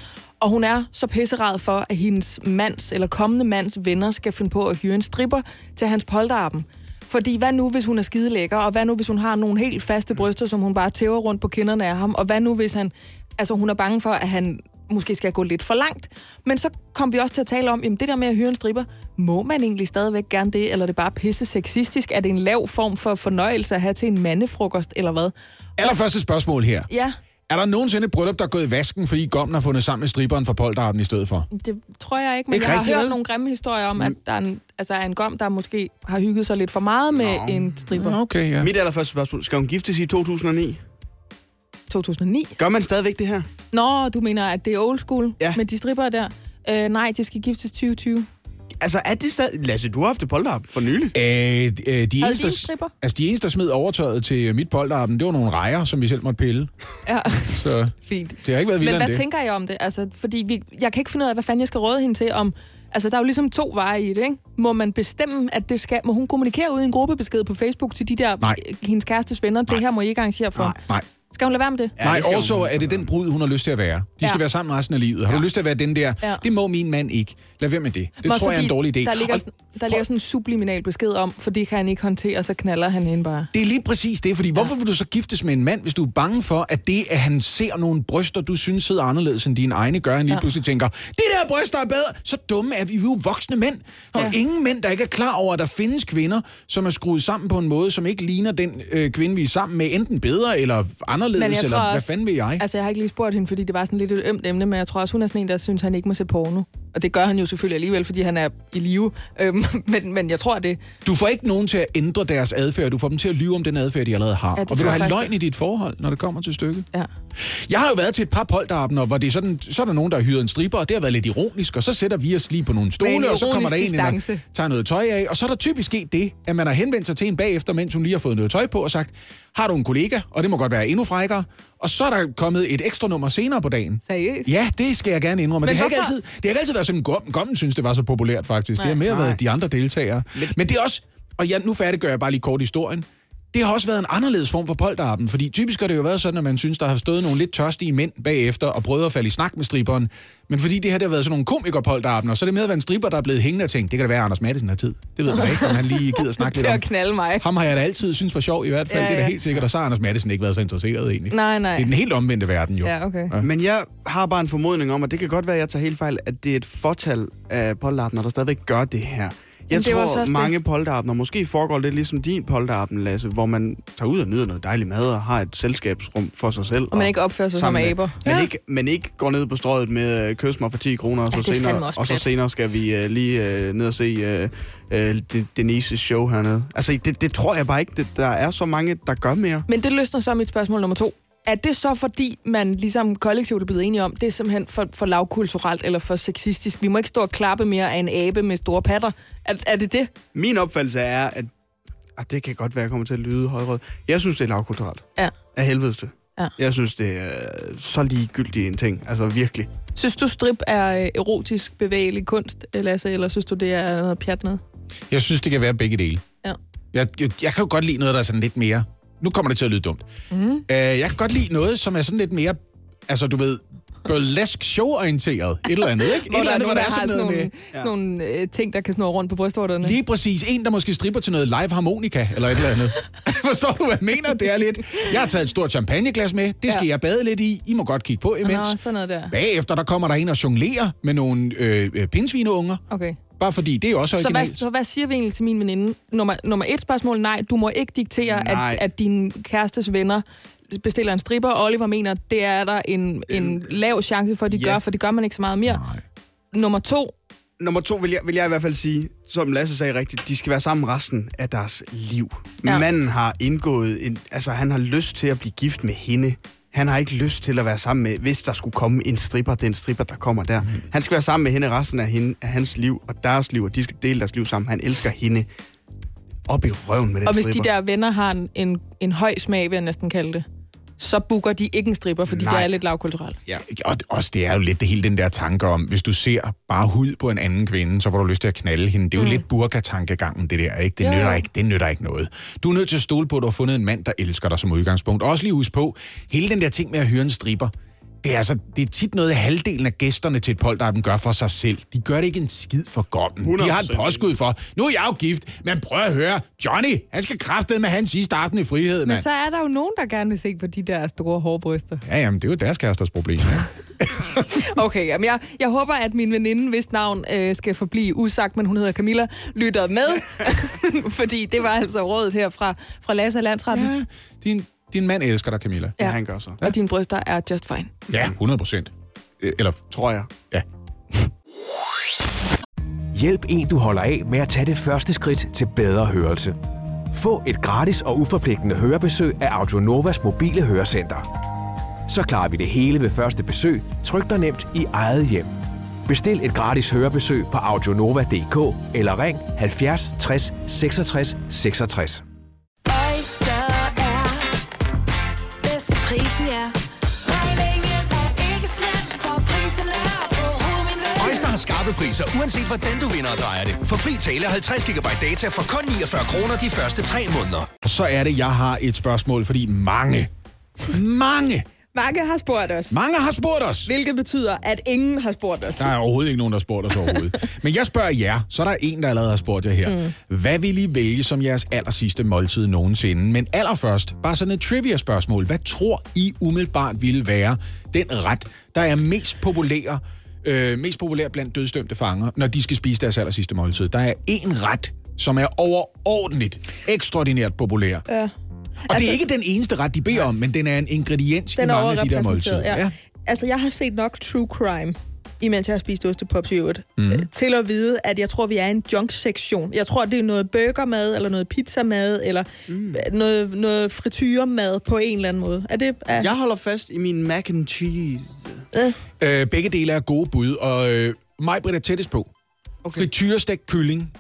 [SPEAKER 3] og hun er så pisserad for, at hendes mands eller kommende mands venner skal finde på at hyre en stripper til hans polterappen. Fordi hvad nu, hvis hun er skide lækker, og hvad nu, hvis hun har nogle helt faste bryster, som hun bare tæver rundt på kinderne af ham, og hvad nu, hvis han, altså hun er bange for, at han måske skal gå lidt for langt. Men så kom vi også til at tale om, jamen det der med at hyre en stripper, må man egentlig stadigvæk gerne det, eller er det bare pisse sexistisk? Er det en lav form for fornøjelse at have til en mandefrokost, eller hvad?
[SPEAKER 4] Allerførste spørgsmål her.
[SPEAKER 3] Ja,
[SPEAKER 4] Er der nogensinde et bryllup, der er gået i vasken, fordi gommen har fundet sammen med striberen fra polterappen i stedet for?
[SPEAKER 3] det tror jeg ikke, men
[SPEAKER 4] Ikke
[SPEAKER 3] jeg har hørt
[SPEAKER 4] vel?
[SPEAKER 3] nogle grimme historier om, at der er en, altså er en gom, der måske har hygget sig lidt for meget med
[SPEAKER 2] Nå.
[SPEAKER 3] en stripper.
[SPEAKER 4] Okay, ja.
[SPEAKER 2] Mit allerførste spørgsmål. Skal hun giftes i 2009?
[SPEAKER 3] 2009.
[SPEAKER 2] Gør man stadigvæk det her?
[SPEAKER 3] Nå, du mener, at det er old school
[SPEAKER 2] Ja.
[SPEAKER 3] med de stripper der? Øh, nej, de skal giftes 2020.
[SPEAKER 2] Altså, er det stadig... Lasse, du har haft et polterap for nyligt.
[SPEAKER 4] Øh, øh, de,
[SPEAKER 3] de
[SPEAKER 4] eneste,
[SPEAKER 3] en stripper?
[SPEAKER 4] altså, de eneste, der smed overtøjet til mit polterappen, det var nogle rejer, som vi selv måtte pille.
[SPEAKER 3] Ja,
[SPEAKER 4] Så
[SPEAKER 3] fint.
[SPEAKER 4] det har ikke været
[SPEAKER 3] Men
[SPEAKER 4] vildere
[SPEAKER 3] hvad
[SPEAKER 4] det.
[SPEAKER 3] tænker jeg om det? Altså, fordi vi, jeg kan ikke finde ud af, hvad fanden jeg skal råde hende til om... Altså, der er jo ligesom to veje i det, ikke? Må man bestemme, at det skal... Må hun kommunikere ud i en gruppebesked på Facebook til de der...
[SPEAKER 4] Nej.
[SPEAKER 3] Hendes kærestes venner? Det her må I ikke arrangere for.
[SPEAKER 2] Nej.
[SPEAKER 4] Nej.
[SPEAKER 3] Skal hun lade være med det?
[SPEAKER 2] Ja,
[SPEAKER 4] Nej,
[SPEAKER 2] det skal
[SPEAKER 4] også
[SPEAKER 2] hun.
[SPEAKER 4] er det den brud, hun har lyst til at være. De skal
[SPEAKER 3] Ja.
[SPEAKER 4] være sammen resten af livet. Har du lyst til at være den der?
[SPEAKER 3] Ja.
[SPEAKER 4] Det må min mand ikke. Lad være med det. Det
[SPEAKER 3] også
[SPEAKER 4] tror jeg er en dårlig idé.
[SPEAKER 3] Der ligger,
[SPEAKER 4] Og
[SPEAKER 3] sådan, der ligger sådan en subliminal besked om, for det kan han ikke håndtere, så knaller han hende bare.
[SPEAKER 4] Det er lige præcis det, fordi hvorfor vil du så giftes med en mand, hvis du er bange for, at det, at han ser nogle bryster, du synes sidder anderledes end dine egne, gør, han lige
[SPEAKER 3] Ja.
[SPEAKER 4] pludselig tænker, det der bryster er bedre. Så dumme er vi, vi er jo voksne mænd. Og
[SPEAKER 3] Ja.
[SPEAKER 4] ingen mænd, der ikke er klar over, at der findes kvinder, som er skruet sammen på en måde, som ikke ligner den øh, kvinde, vi er sammen med, enten bedre eller anderledes,
[SPEAKER 3] Men jeg
[SPEAKER 4] eller
[SPEAKER 3] tror
[SPEAKER 4] hvad
[SPEAKER 3] også-
[SPEAKER 4] fanden vil jeg?
[SPEAKER 3] Altså, jeg har ikke lige spurgt hende, fordi det var sådan lidt et ømt emne, men jeg tror også, hun er sådan en, der synes, han ikke må se porno. Og det gør han jo selvfølgelig alligevel, fordi han er i live. Øhm, men, men jeg tror, det...
[SPEAKER 4] Du får ikke nogen til at ændre deres adfærd. Du får dem til at lyve om den adfærd, de allerede har.
[SPEAKER 3] Ja,
[SPEAKER 4] og vil du have
[SPEAKER 3] faktisk,
[SPEAKER 4] løgn i dit forhold, når det kommer til stykket?
[SPEAKER 3] Ja.
[SPEAKER 4] Jeg har jo været til et par polterabender, hvor det er sådan, så er der nogen, der har hyret en stripper, og det har været lidt ironisk, og så sætter vi os lige på nogle stole, og så kommer der en,
[SPEAKER 3] distance.
[SPEAKER 4] tager noget tøj af, og så er der typisk sket det, at man har henvendt sig til en bagefter, mens hun lige har fået noget tøj på, og sagt, har du en kollega, og det må godt være endnu frækkere, og så er der kommet et ekstra nummer senere på dagen.
[SPEAKER 3] Seriøst?
[SPEAKER 4] Ja, det skal jeg gerne indrømme. Men det har, ikke altid, det har ikke altid været sådan, Gommen, Gommen synes, det var så populært faktisk. Nej, det har mere
[SPEAKER 2] Nej.
[SPEAKER 4] været de andre deltagere. Men det er også, og ja, nu færdiggør jeg bare lige kort historien. Det har også været en anderledes form for polterappen, fordi typisk har det jo været sådan, at man synes, der har stået nogle lidt tørstige mænd bagefter og prøvet at falde i snak med striberen. Men fordi det her det har været sådan nogle komikerpolterappener, så er det med at være en striber, der er blevet hængende og tænkt, det kan da være, at Anders Madsen har tid. Det ved man ikke, om han lige gider snakke
[SPEAKER 3] Til
[SPEAKER 4] lidt om.
[SPEAKER 3] at knalde mig.
[SPEAKER 4] Ham har jeg da altid synes var sjov i hvert fald,
[SPEAKER 3] Ja,
[SPEAKER 4] ja, det er da
[SPEAKER 3] ja.
[SPEAKER 4] helt sikkert, og så har Anders Madsen ikke været så interesseret egentlig.
[SPEAKER 3] Nej, nej.
[SPEAKER 4] Det er den helt omvendte verden jo.
[SPEAKER 3] Ja, okay.
[SPEAKER 2] Men jeg har bare en formodning om, at det kan godt være, at jeg tager helt fejl, at det er et fortal af polterabner, der stadigvæk gør det her. Jeg
[SPEAKER 3] det
[SPEAKER 2] tror,
[SPEAKER 3] også
[SPEAKER 2] mange polterabner måske foregår lidt ligesom din polterappen, Lasse, hvor man tager ud og nyder noget dejlig mad og har et selskabsrum for sig selv.
[SPEAKER 3] Og man ikke opfører sig som aber.
[SPEAKER 2] Men,
[SPEAKER 3] Ja.
[SPEAKER 2] ikke, men ikke går ned på strøget med øh, kys mig for 10 kroner, og
[SPEAKER 3] Ja,
[SPEAKER 2] så,
[SPEAKER 3] det fandme
[SPEAKER 2] senere, og så senere skal vi øh, lige øh, ned og se øh, øh, De- Denises show hernede. Altså, det, det tror jeg bare ikke, det, der er så mange, der gør mere.
[SPEAKER 3] Men det løsner så mit spørgsmål nummer to. Er det så fordi, man ligesom kollektivt er blevet enige om, det er simpelthen for, for lavkulturelt eller for sexistisk? Vi må ikke stå og klappe mere af en abe med store patter. Er, er det det?
[SPEAKER 2] Min opfattelse er, at ah, det kan godt være, at jeg kommer til at lyde højrød. Jeg synes, det er lavkulturelt.
[SPEAKER 3] Ja.
[SPEAKER 2] Af helvedes til.
[SPEAKER 3] Ja.
[SPEAKER 2] Jeg synes, det er så ligegyldigt en ting. Altså virkelig.
[SPEAKER 3] Synes du, strip er øh, erotisk bevægelig kunst, Lasse, eller synes du, det er noget pjat noget?
[SPEAKER 4] Jeg synes, det kan være begge dele.
[SPEAKER 3] Ja.
[SPEAKER 4] Jeg, jeg, jeg kan jo godt lide noget, der er sådan lidt mere... Nu kommer det til at lyde dumt. Mm. Uh, jeg kan godt lide noget, som er sådan lidt mere... Altså, du ved, burlesk show-orienteret. Et eller andet, ikke?
[SPEAKER 3] Hvor
[SPEAKER 4] Et
[SPEAKER 3] der
[SPEAKER 4] eller
[SPEAKER 3] er
[SPEAKER 4] andet,
[SPEAKER 3] nogen, der har sådan
[SPEAKER 4] noget
[SPEAKER 3] nogle, sådan nogle øh, ting, der kan snurre rundt på brystvorterne.
[SPEAKER 4] Lige præcis. En, der måske stripper til noget live harmonika, eller et eller andet. Forstår du, hvad jeg mener? Det er lidt... Jeg har taget et stort champagneglas med. Det skal
[SPEAKER 3] Ja.
[SPEAKER 4] jeg bade lidt i. I må godt kigge på imens.
[SPEAKER 3] Nå, sådan noget der.
[SPEAKER 4] Bagefter, der kommer der en og jonglerer med nogle øh, øh, pindsvineunger.
[SPEAKER 3] Okay.
[SPEAKER 4] Bare fordi, det er også
[SPEAKER 3] Så hvad,
[SPEAKER 4] originalt.
[SPEAKER 3] så hvad siger vi egentlig til min veninde? Nummer, nummer et spørgsmål, nej, du må ikke diktere,
[SPEAKER 2] Nej.
[SPEAKER 3] at, at din kærestes venner bestiller en stripper, og Oliver mener, det er der en, en lav chance for, at de
[SPEAKER 2] ja.
[SPEAKER 3] gør, for det gør man ikke så meget mere.
[SPEAKER 4] Nej.
[SPEAKER 3] Nummer to,
[SPEAKER 2] Nummer to vil jeg, vil jeg i hvert fald sige, som Lasse sagde rigtigt, de skal være sammen resten af deres liv.
[SPEAKER 3] Ja.
[SPEAKER 2] Manden har indgået, en, altså han har lyst til at blive gift med hende. Han har ikke lyst til at være sammen med, hvis der skulle komme en stripper, den stripper, der kommer der. Mm. Han skal være sammen med hende resten af, hende, af hans liv og deres liv, og de skal dele deres liv sammen. Han elsker hende op i røven med den
[SPEAKER 3] og hvis
[SPEAKER 2] stripper.
[SPEAKER 3] de der venner har en, en, en høj smag, vil jeg næsten kalde det, så booker de ikke en stripper, fordi
[SPEAKER 2] Nej.
[SPEAKER 3] det er lidt lavkulturelt.
[SPEAKER 2] Ja.
[SPEAKER 4] Og også det er jo lidt det hele den der tanke om, hvis du ser bare hud på en anden kvinde, så får du lyst til at knalde hende. Det er jo mm. lidt burka-tankegangen, det der, ikke? Det,
[SPEAKER 3] jo.
[SPEAKER 4] nytter ikke, det nytter ikke noget. Du er nødt til at stole på, at du har fundet en mand, der elsker dig som udgangspunkt. Og også lige husk på, hele den der ting med at høre en stripper, det er, altså, det er tit noget, halvdelen af gæsterne til et polterappen gør for sig selv. De gør det ikke en skid for gommen. De har et
[SPEAKER 2] 100%
[SPEAKER 4] påskud for, nu er jeg jo gift, men prøv at høre, Johnny, han skal kraftedeme med hans sidste aften i frihed,
[SPEAKER 3] Men så er der jo nogen, der gerne vil se på de der store hårbryster.
[SPEAKER 4] Ja, jamen, det er jo deres kæresters problem. Ja.
[SPEAKER 3] Okay, jamen jeg, jeg håber, at min veninde, hvis navn øh, skal forblive usagt, men hun hedder Camilla, lytter med. Fordi det var altså rådet her fra, fra Lasse Landsretten. Ja
[SPEAKER 4] din, din mand elsker dig, Camilla.
[SPEAKER 2] Ja, han gør så.
[SPEAKER 3] Og dine bryster er just fine.
[SPEAKER 4] Ja, 100 procent. Eller,
[SPEAKER 2] Tror jeg.
[SPEAKER 4] ja.
[SPEAKER 6] Hjælp en, du holder af med at tage det første skridt til bedre hørelse. Få et gratis og uforpligtende hørebesøg af Audionovas mobile hørecenter. Så klarer vi det hele ved første besøg, tryk dig nemt i eget hjem. Bestil et gratis hørebesøg på audionova.dk eller ring 70 60 66 66.
[SPEAKER 10] skarpe priser, uanset hvordan du vinder og drejer det. For fri tale 50 GB data for kun 49 kroner de første 3 måneder.
[SPEAKER 4] Så er det, jeg har et spørgsmål, fordi mange, mange,
[SPEAKER 3] Mange har spurgt os.
[SPEAKER 4] mange har spurgt os.
[SPEAKER 3] Hvilket betyder, at ingen har spurgt os.
[SPEAKER 4] Der er overhovedet ikke nogen, der har spurgt os overhovedet. Men jeg spørger jer, så er der en, der allerede har spurgt jer her. Mm. Hvad vil I vælge som jeres aller sidste måltid nogensinde? Men allerførst, bare sådan et trivia-spørgsmål. Hvad tror I umiddelbart ville være den ret, der er mest populær, øh, mest populær blandt dødsdømte fanger, når de skal spise deres aller sidste måltid? Der er en ret, som er overordentligt, ekstraordinært populær.
[SPEAKER 3] Ja.
[SPEAKER 4] Og altså, det er ikke den eneste ret, de beder om, men den er en ingrediens
[SPEAKER 3] Den
[SPEAKER 4] i mange af de der måltider.
[SPEAKER 3] ja. ja. Altså, jeg har set nok true crime imens jeg har spist ostepops i øvrigt, mm. til at vide, at jeg tror, vi er i en junk-sektion. Jeg tror, det er noget burgermad, eller noget pizzamad, eller mm. noget, noget frityremad på en eller anden måde. Er det... Er...
[SPEAKER 2] Jeg holder fast i min mac and cheese.
[SPEAKER 4] Øh, begge dele er gode bud, og øh, mig Britt er tættest på. Okay. Frityrestegt kylling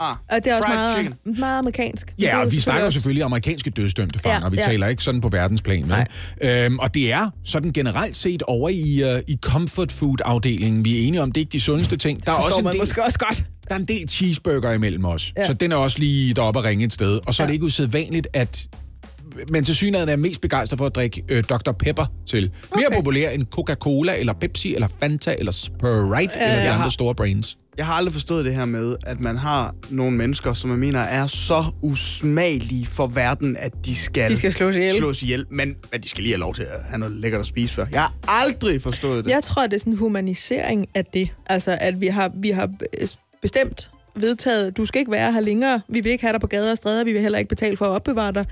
[SPEAKER 2] Ah,
[SPEAKER 3] Og det er også meget,
[SPEAKER 2] chicken.
[SPEAKER 3] meget amerikansk. Er
[SPEAKER 4] Ja, og vi snakker selvfølgelig amerikanske dødsdømte fanger,
[SPEAKER 3] Ja,
[SPEAKER 4] ja, vi
[SPEAKER 3] ja.
[SPEAKER 4] taler ikke sådan på verdensplan. Vel? Øhm, og det er sådan generelt set over i, uh, i comfort food-afdelingen. Vi er enige om, det er ikke de sundeste ting. Der er, også en
[SPEAKER 3] man
[SPEAKER 4] del,
[SPEAKER 3] måske også godt.
[SPEAKER 4] der er en del cheeseburger imellem os,
[SPEAKER 3] Ja.
[SPEAKER 4] ja. så den er også lige deroppe at ringe et sted. Og så ja. er
[SPEAKER 3] Ja.
[SPEAKER 4] det ikke usædvanligt, at men til synligheden er jeg mest begejstret for at drikke øh, Dr. Pepper til. Mere
[SPEAKER 3] Okay.
[SPEAKER 4] populær end Coca-Cola, eller Pepsi, eller Fanta, eller Sprite, eller de
[SPEAKER 2] jeg
[SPEAKER 4] andre
[SPEAKER 2] har-
[SPEAKER 4] store brands.
[SPEAKER 2] Jeg har aldrig forstået det her med, at man har nogle mennesker, som jeg mener er så usmagelige for verden, at de skal,
[SPEAKER 3] De skal slås ihjel.
[SPEAKER 2] slås ihjel men at de skal lige have lov til at have noget lækkert at spise før. Jeg har aldrig forstået det.
[SPEAKER 3] Jeg tror, det er sådan en humanisering af det. Altså, at vi har, vi har bestemt vedtaget, du skal ikke være her længere. Vi vil ikke have dig på gader og stræder. Vi vil heller ikke betale for at opbevare dig.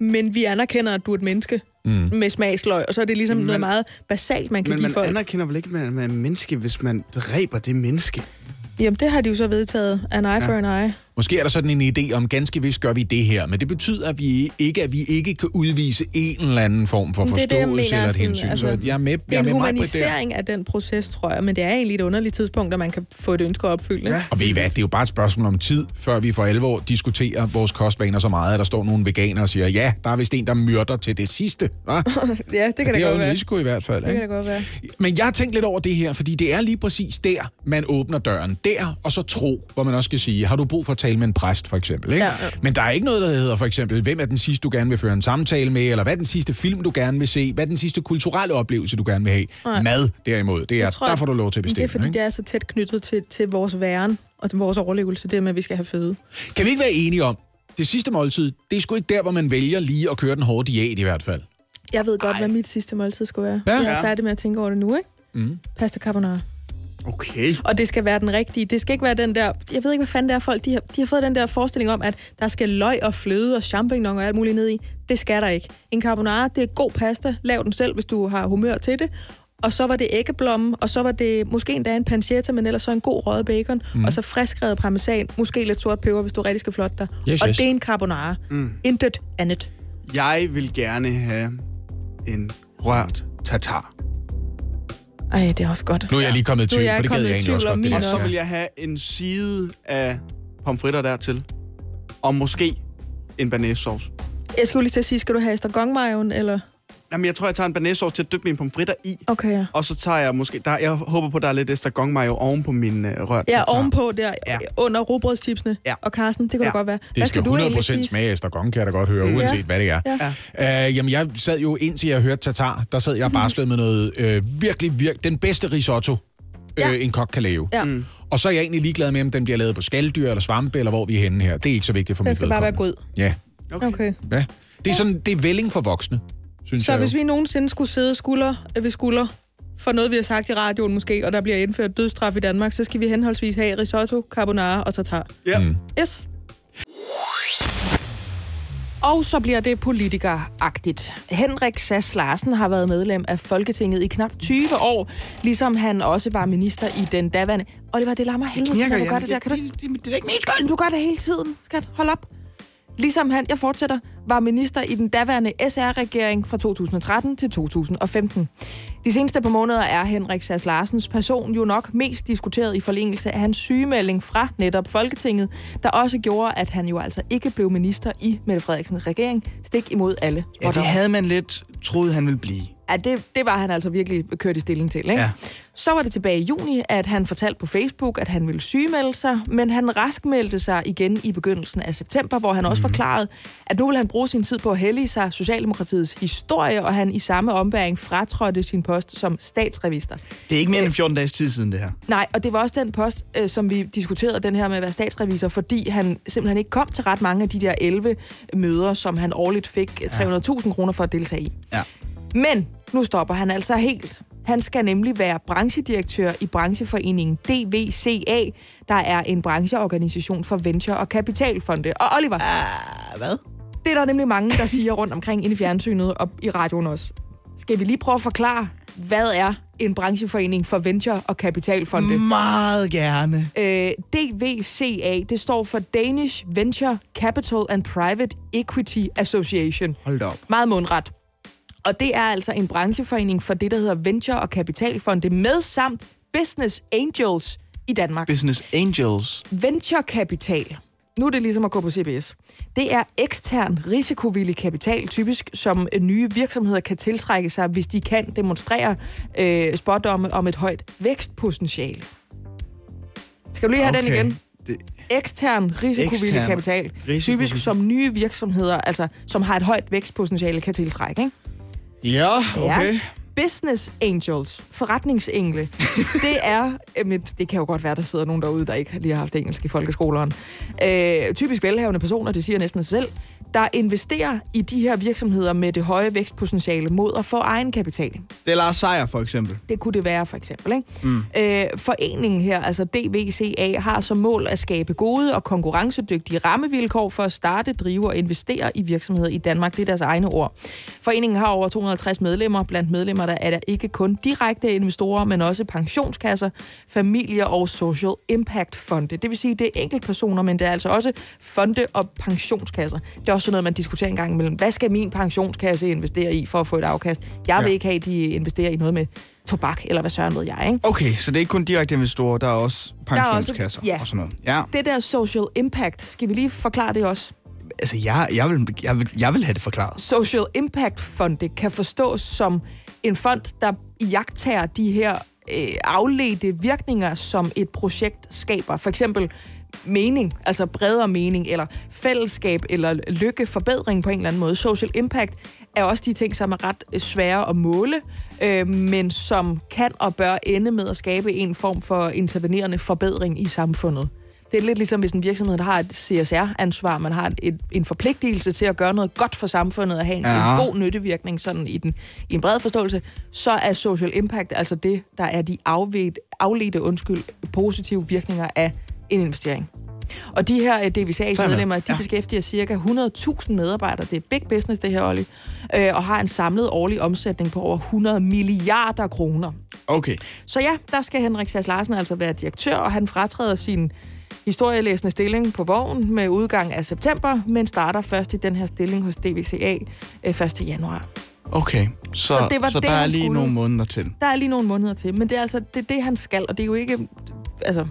[SPEAKER 3] Men vi anerkender, at du er et menneske mm. med smagsløg. Og så er det ligesom men, noget meget basalt, man kan
[SPEAKER 2] Men
[SPEAKER 3] give
[SPEAKER 2] man
[SPEAKER 3] folk.
[SPEAKER 2] anerkender vel ikke, at man man er menneske, hvis man dræber det menneske?
[SPEAKER 3] Jamen, det har de jo så vedtaget. An eye for an eye.
[SPEAKER 4] Måske er der sådan en idé om, ganske vist gør vi det her, men det betyder at vi ikke, at vi ikke kan udvise en eller anden form for
[SPEAKER 3] det er det,
[SPEAKER 4] forståelse
[SPEAKER 3] mener,
[SPEAKER 4] eller et hensyn.
[SPEAKER 3] altså,
[SPEAKER 4] så jeg er med,
[SPEAKER 3] Det
[SPEAKER 4] jeg
[SPEAKER 3] er
[SPEAKER 4] er
[SPEAKER 3] en
[SPEAKER 4] med det der.
[SPEAKER 3] humanisering af den proces, tror jeg. Men det er egentlig et underligt tidspunkt, at man kan få et ønske opfyldt. Ja.
[SPEAKER 4] Og ved I hvad, det er jo bare et spørgsmål om tid, før vi for alvor diskuterer vores kostvaner så meget, at der står nogle veganere og siger, ja, der er vist en, der myrder til det sidste. Hva?
[SPEAKER 3] ja, det kan
[SPEAKER 4] det
[SPEAKER 3] da
[SPEAKER 4] er jo
[SPEAKER 3] godt
[SPEAKER 4] en
[SPEAKER 3] være.
[SPEAKER 4] risiko i hvert fald.
[SPEAKER 3] Det kan
[SPEAKER 4] Ikke?
[SPEAKER 3] da godt være.
[SPEAKER 4] Men jeg har tænkt lidt over det her, fordi det er lige præcis der, man åbner døren. Der, og så tro, hvor man også skal sige, har du brug for at tale med en præst, for eksempel. Ikke?
[SPEAKER 3] Ja, ja.
[SPEAKER 4] Men der er ikke noget, der hedder for eksempel, hvem er den sidste, du gerne vil føre en samtale med, eller hvad er den sidste film, du gerne vil se, hvad er den sidste kulturelle oplevelse, du gerne vil have.
[SPEAKER 3] Nej.
[SPEAKER 4] Mad, derimod, det er,
[SPEAKER 3] Jeg tror,
[SPEAKER 4] der får du lov til at bestemme.
[SPEAKER 3] Det er, fordi
[SPEAKER 4] ikke?
[SPEAKER 3] det er så tæt knyttet til, til vores væren og til vores overlevelse, det med, at vi skal have føde.
[SPEAKER 4] Kan vi ikke være enige om, det sidste måltid, det er sgu ikke der, hvor man vælger lige at køre den hårde diæt i hvert fald.
[SPEAKER 3] Jeg ved godt, Ej. hvad mit sidste måltid skulle være.
[SPEAKER 4] Ja.
[SPEAKER 3] Jeg er færdig med at tænke over det nu, ikke?
[SPEAKER 4] Mm.
[SPEAKER 3] Pasta carbonara.
[SPEAKER 2] Okay.
[SPEAKER 3] Og det skal være den rigtige. Det skal ikke være den der... Jeg ved ikke, hvad fanden det er folk... De har, de har fået den der forestilling om, at der skal løg og fløde og champignon og alt muligt ned i. Det skal der ikke. En carbonara, det er god pasta. Lav den selv, hvis du har humør til det. Og så var det æggeblomme, og så var det måske endda en pancetta, men ellers så en god røget bacon, mm. og så friskrevet parmesan, måske lidt sort peber, hvis du rigtig skal flotte dig.
[SPEAKER 4] Yes,
[SPEAKER 3] og
[SPEAKER 4] yes.
[SPEAKER 3] det er en carbonara. Mm. Intet andet.
[SPEAKER 2] Jeg vil gerne have en rørt tatar.
[SPEAKER 3] Ej, det er også godt.
[SPEAKER 4] Nu er jeg lige kommet i
[SPEAKER 3] Nu er
[SPEAKER 4] tvivl,
[SPEAKER 3] jeg
[SPEAKER 4] for det gad jeg egentlig også godt.
[SPEAKER 2] Og så vil jeg have en side af pomfritter dertil. Og måske en banæssauce.
[SPEAKER 3] Jeg skulle lige til at sige, skal du have estragonmajoen, eller?
[SPEAKER 2] Jamen, jeg tror, jeg tager en banæssauce til at dyppe mine pomfritter i.
[SPEAKER 3] Okay, ja.
[SPEAKER 2] Og så tager jeg måske... Der, jeg håber på, der er lidt estragon mayo oven på min øh, rørt
[SPEAKER 3] Ja, ovenpå der,
[SPEAKER 2] Ja.
[SPEAKER 3] under robrødstipsene.
[SPEAKER 2] Ja.
[SPEAKER 3] Og Carsten, det kunne
[SPEAKER 2] Ja.
[SPEAKER 3] godt være.
[SPEAKER 4] Det skal 100% smage af estragon, kan jeg da godt høre,
[SPEAKER 3] Mm.
[SPEAKER 4] uanset
[SPEAKER 3] Ja.
[SPEAKER 4] hvad det er.
[SPEAKER 3] Ja.
[SPEAKER 4] Uh, jamen, jeg sad jo indtil jeg hørte tatar, der sad jeg bare med noget øh, virkelig, virkelig, den bedste risotto, øh,
[SPEAKER 3] Ja.
[SPEAKER 4] en kok kan lave.
[SPEAKER 3] Ja.
[SPEAKER 2] Mm.
[SPEAKER 4] Og så er jeg egentlig ligeglad med, om den bliver lavet på skalddyr eller svampe, eller hvor vi er henne her. Det er ikke så vigtigt for
[SPEAKER 3] Den
[SPEAKER 4] mit
[SPEAKER 3] skal bare være god.
[SPEAKER 4] Ja.
[SPEAKER 2] Okay.
[SPEAKER 3] Okay.
[SPEAKER 4] ja. Det er sådan, det er vælling for voksne, synes
[SPEAKER 3] Så
[SPEAKER 4] jeg
[SPEAKER 3] hvis
[SPEAKER 4] jo.
[SPEAKER 3] vi nogensinde skulle sidde skulder ved skulder for noget, vi har sagt i radioen måske, og der bliver indført dødsstraf i Danmark, så skal vi henholdsvis have risotto, carbonara og tatar.
[SPEAKER 2] Ja.
[SPEAKER 4] Mm.
[SPEAKER 3] Yes. Og så bliver det politikeragtigt. Henrik Sass Larsen har været medlem af Folketinget i knap 20 år, ligesom han også var minister i den daværende... Oliver, det lammer helvede, når du gør det der. Kan du...
[SPEAKER 2] Det, det, det er ikke min skyld.
[SPEAKER 3] Du gør det hele tiden, skat. Hold op. Ligesom han, jeg fortsætter, var minister i den daværende SR-regering fra 2013 til 2015. De seneste par måneder er Henrik Sass Larsens person jo nok mest diskuteret i forlængelse af hans sygemelding fra netop Folketinget, der også gjorde, at han jo altså ikke blev minister i Mette Frederiksens regering, stik imod alle.
[SPEAKER 2] Ja, det havde man lidt troet, han ville blive.
[SPEAKER 3] Ja, det, det var han altså virkelig kørt i stilling til. Ikke?
[SPEAKER 2] Ja.
[SPEAKER 3] Så var det tilbage i juni, at han fortalte på Facebook, at han ville sygemelde sig, men han raskmeldte sig igen i begyndelsen af september, hvor han også
[SPEAKER 2] Mhm.
[SPEAKER 3] forklarede, at nu vil han bruge sin tid på at hellige sig Socialdemokratiets historie, og han i samme ombæring fratrådte sin post som statsrevister.
[SPEAKER 2] Det er ikke mere end 14 dages tid siden, det her.
[SPEAKER 3] Nej, og det var også den post, øh, som vi diskuterede, den her med at være statsrevisor, fordi han simpelthen ikke kom til ret mange af de der 11 møder, som han årligt fik 300.000 kroner for at deltage i.
[SPEAKER 2] Ja.
[SPEAKER 3] Men nu stopper han altså helt. Han skal nemlig være branchedirektør i brancheforeningen DVCA, der er en brancheorganisation for venture- og kapitalfonde. Og Oliver,
[SPEAKER 2] Uh, hvad?
[SPEAKER 3] det er der nemlig mange, der siger rundt omkring i fjernsynet og i radioen også. Skal vi lige prøve at forklare, hvad er en brancheforening for venture- og kapitalfonde?
[SPEAKER 2] Meget gerne.
[SPEAKER 3] Øh, DVCA, det står for Danish Venture Capital and Private Equity Association.
[SPEAKER 2] Hold op.
[SPEAKER 3] Meget mundret. Og det er altså en brancheforening for det, der hedder venture- og kapitalfonde, med samt Business Angels i Danmark.
[SPEAKER 2] Business Angels.
[SPEAKER 3] Venturekapital, nu er det ligesom at gå på CBS. Det er ekstern risikovillig kapital, typisk som nye virksomheder kan tiltrække sig, hvis de kan demonstrere øh, spådomme om et højt vækstpotentiale. Skal du lige have okay. den igen?
[SPEAKER 2] Det,
[SPEAKER 3] Ekstern risikovillig
[SPEAKER 2] Ekstern
[SPEAKER 3] kapital,
[SPEAKER 2] risikovillig-
[SPEAKER 3] typisk som nye virksomheder, altså som har et højt vækstpotentiale, kan tiltrække. Ikke?
[SPEAKER 2] Ja, okay.
[SPEAKER 3] Ja. Business angels, forretningsengle, det er, jamen, det kan jo godt være, der sidder nogen derude, der ikke lige har haft engelsk i folkeskoleren. Øh, typisk velhavende personer, det siger næsten sig selv, der investerer i de her virksomheder med det høje vækstpotentiale mod at få egenkapital.
[SPEAKER 2] Det er Lars Seier, for eksempel.
[SPEAKER 3] Det kunne det være, for eksempel. Ikke? Mm. Øh, foreningen her, altså DVCA, har som mål at skabe gode og konkurrencedygtige rammevilkår for at starte, drive og investere i virksomheder i Danmark. Det er deres egne ord. Foreningen har over 250 medlemmer. Blandt medlemmer der er der ikke kun direkte investorer, men også pensionskasser, familier og social impact fonde. Det vil sige, det er enkeltpersoner, men det er altså også fonde og pensionskasser. Det er også sådan noget, man diskuterer en gang imellem. Hvad skal min pensionskasse investere i for at få et afkast? Jeg vil
[SPEAKER 2] Ja.
[SPEAKER 3] ikke have, at de investerer i noget med tobak, eller hvad søren ved jeg, ikke?
[SPEAKER 2] Okay, så det er ikke kun direkte investorer, der er også
[SPEAKER 3] er også-
[SPEAKER 2] pensionskasser
[SPEAKER 3] ja.
[SPEAKER 2] og sådan noget. Ja,
[SPEAKER 3] Det der social impact, skal vi lige forklare det også?
[SPEAKER 2] altså jeg, jeg, vil, jeg, vil, jeg vil have det forklaret.
[SPEAKER 3] Social Impact Fonde kan forstås som en fond, der jagtager de her øh, afledte virkninger, som et projekt skaber. For eksempel mening, altså bredere mening, eller fællesskab, eller lykke, forbedring på en eller anden måde. Social Impact er også de ting, som er ret øh, svære at måle, øh, men som kan og bør ende med at skabe en form for intervenerende forbedring i samfundet. Det er lidt ligesom, hvis en virksomhed der har et CSR-ansvar, man har et, en forpligtelse til at gøre noget godt for samfundet og have en, ja. En god nyttevirkning sådan i, den, i en bred forståelse, så er social impact altså det, der er de afledt, afledte undskyld, positive virkninger af en investering. Og de her
[SPEAKER 2] er med.
[SPEAKER 3] DVCA-medlemmer, de
[SPEAKER 2] Ja.
[SPEAKER 3] beskæftiger cirka 100.000 medarbejdere. Det er big business, det her, Olli. Øh, og har en samlet årlig omsætning på over 100 milliarder kroner.
[SPEAKER 2] Okay.
[SPEAKER 3] Så ja, der skal Henrik Sass Larsen altså være direktør, og han fratræder sin historielæsende stilling på vogn med udgang af september, men starter først i den her stilling hos DVCA øh, 1. januar.
[SPEAKER 2] Okay, så,
[SPEAKER 3] Så det var
[SPEAKER 2] så
[SPEAKER 3] det,
[SPEAKER 2] der er lige
[SPEAKER 3] skulle.
[SPEAKER 2] nogle måneder til.
[SPEAKER 3] Der er lige nogle måneder til, men det er altså det, er det han skal, og det er jo ikke... Altså,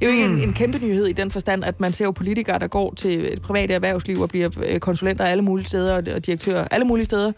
[SPEAKER 3] det er jo ikke en, en kæmpe nyhed i den forstand, at man ser jo politikere, der går til et privat erhvervsliv og bliver øh, konsulenter alle mulige steder og, direktører alle mulige steder.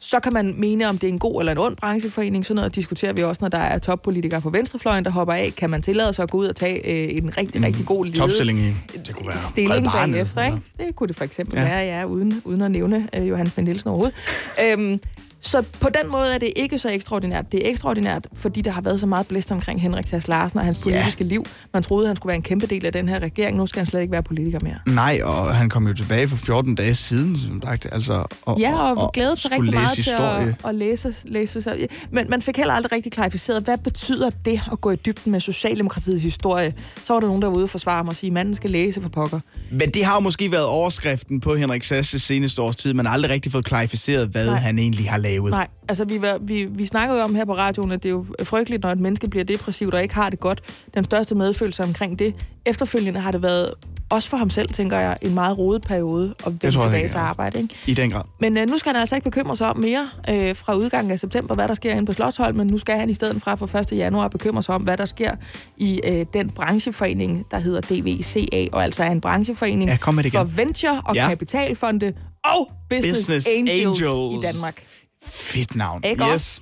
[SPEAKER 3] Så kan man mene, om det er en god eller en ond brancheforening. Sådan noget diskuterer vi også, når der er toppolitikere på venstrefløjen, der hopper af. Kan man tillade sig at gå ud og tage øh, en rigtig, rigtig god lede
[SPEAKER 2] Topstilling i, det kunne være
[SPEAKER 3] stilling bagefter, ikke? Det kunne det for eksempel
[SPEAKER 2] Ja.
[SPEAKER 3] være, ja, uden, uden at nævne øh, Johannes Nielsen overhovedet. Øhm, så på den måde er det ikke så ekstraordinært. Det er ekstraordinært, fordi der har været så meget blæst omkring Henrik Sass Larsen og hans
[SPEAKER 2] Ja.
[SPEAKER 3] politiske liv. Man troede, han skulle være en kæmpe del af den her regering. Nu skal han slet ikke være politiker mere.
[SPEAKER 2] Nej, og han kom jo tilbage for 14 dage siden, som sagt. Altså, og,
[SPEAKER 3] Ja, og, og glædet sig rigtig meget
[SPEAKER 2] læse
[SPEAKER 3] til
[SPEAKER 2] historie.
[SPEAKER 3] at, at læse, læse sig. Men man fik heller aldrig rigtig klarificeret, hvad betyder det at gå i dybden med Socialdemokratiets historie? Så var der nogen, der var ude og forsvare mig og sige, at manden skal læse for pokker.
[SPEAKER 2] Men det har jo måske været overskriften på Henrik Sasses seneste års tid. Man har aldrig rigtig fået klarificeret, hvad.
[SPEAKER 3] Nej.
[SPEAKER 2] han egentlig har lavet.
[SPEAKER 3] Nej, altså vi, var, vi, vi snakker jo om her på radioen, at det er jo frygteligt, når et menneske bliver depressivt og ikke har det godt. Den største medfølelse omkring det. Efterfølgende har det været, også for ham selv, tænker jeg, en meget rodet periode at vende
[SPEAKER 2] tror
[SPEAKER 3] tilbage til arbejde. Ikke?
[SPEAKER 2] I den grad.
[SPEAKER 3] Men øh, nu skal han altså ikke bekymre sig om mere øh, fra udgangen af september, hvad der sker inde på Slottsholm, men nu skal han i stedet fra fra 1. januar bekymre sig om, hvad der sker i øh, den brancheforening, der hedder DVCA, og altså er en brancheforening
[SPEAKER 2] Ja,
[SPEAKER 3] for venture og
[SPEAKER 2] Ja.
[SPEAKER 3] kapitalfonde og business,
[SPEAKER 2] Business
[SPEAKER 3] angels,
[SPEAKER 2] Angels.
[SPEAKER 3] i Danmark.
[SPEAKER 2] Fedt navn.
[SPEAKER 3] Ikke
[SPEAKER 2] yes.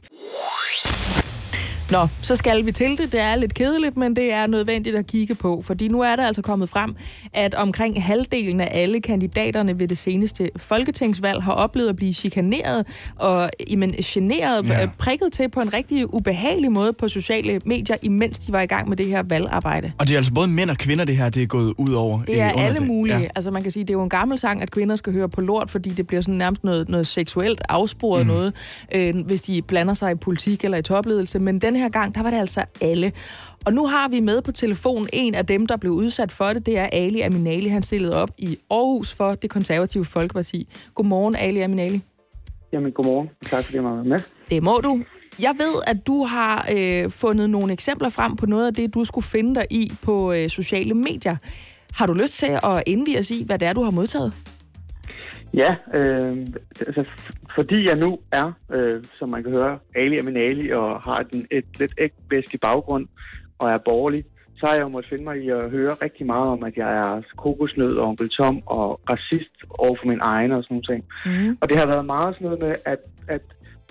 [SPEAKER 3] Nå, så skal vi til det. Det er lidt kedeligt, men det er nødvendigt at kigge på, fordi nu er der altså kommet frem, at omkring halvdelen af alle kandidaterne ved det seneste folketingsvalg har oplevet at blive chikaneret og jamen, generet,
[SPEAKER 2] Ja.
[SPEAKER 3] ja. prikket til på en rigtig ubehagelig måde på sociale medier, imens de var i gang med det her valgarbejde.
[SPEAKER 2] Og det er altså både mænd og kvinder, det her det er gået ud over.
[SPEAKER 3] Det er
[SPEAKER 2] øh,
[SPEAKER 3] alle mulige.
[SPEAKER 2] Ja.
[SPEAKER 3] Ja. Altså man kan sige, det er jo en gammel sang, at kvinder skal høre på lort, fordi det bliver sådan nærmest noget, noget seksuelt afsporet mm. noget, øh, hvis de blander sig i politik eller i topledelse. Men den her gang, der var det altså alle. Og nu har vi med på telefon en af dem, der blev udsat for det. Det er Ali Aminali. Han stillede op i Aarhus for det konservative Folkeparti. Godmorgen, Ali Aminali.
[SPEAKER 11] Jamen, godmorgen. Tak fordi jeg var med.
[SPEAKER 3] Det må du. Jeg ved, at du har øh, fundet nogle eksempler frem på noget af det, du skulle finde dig i på øh, sociale medier. Har du lyst til at indvige os i, hvad det er, du har modtaget?
[SPEAKER 11] Ja, øh, altså, fordi jeg nu er, øh, som man kan høre, Ali Aminali og har et, et lidt ægtbæsk i baggrund og er borgerlig, så har jeg jo måttet finde mig i at høre rigtig meget om, at jeg er kokosnød og onkel Tom og racist over for min egen og sådan nogle ting.
[SPEAKER 3] Mm.
[SPEAKER 11] Og det har været meget sådan noget med, at, at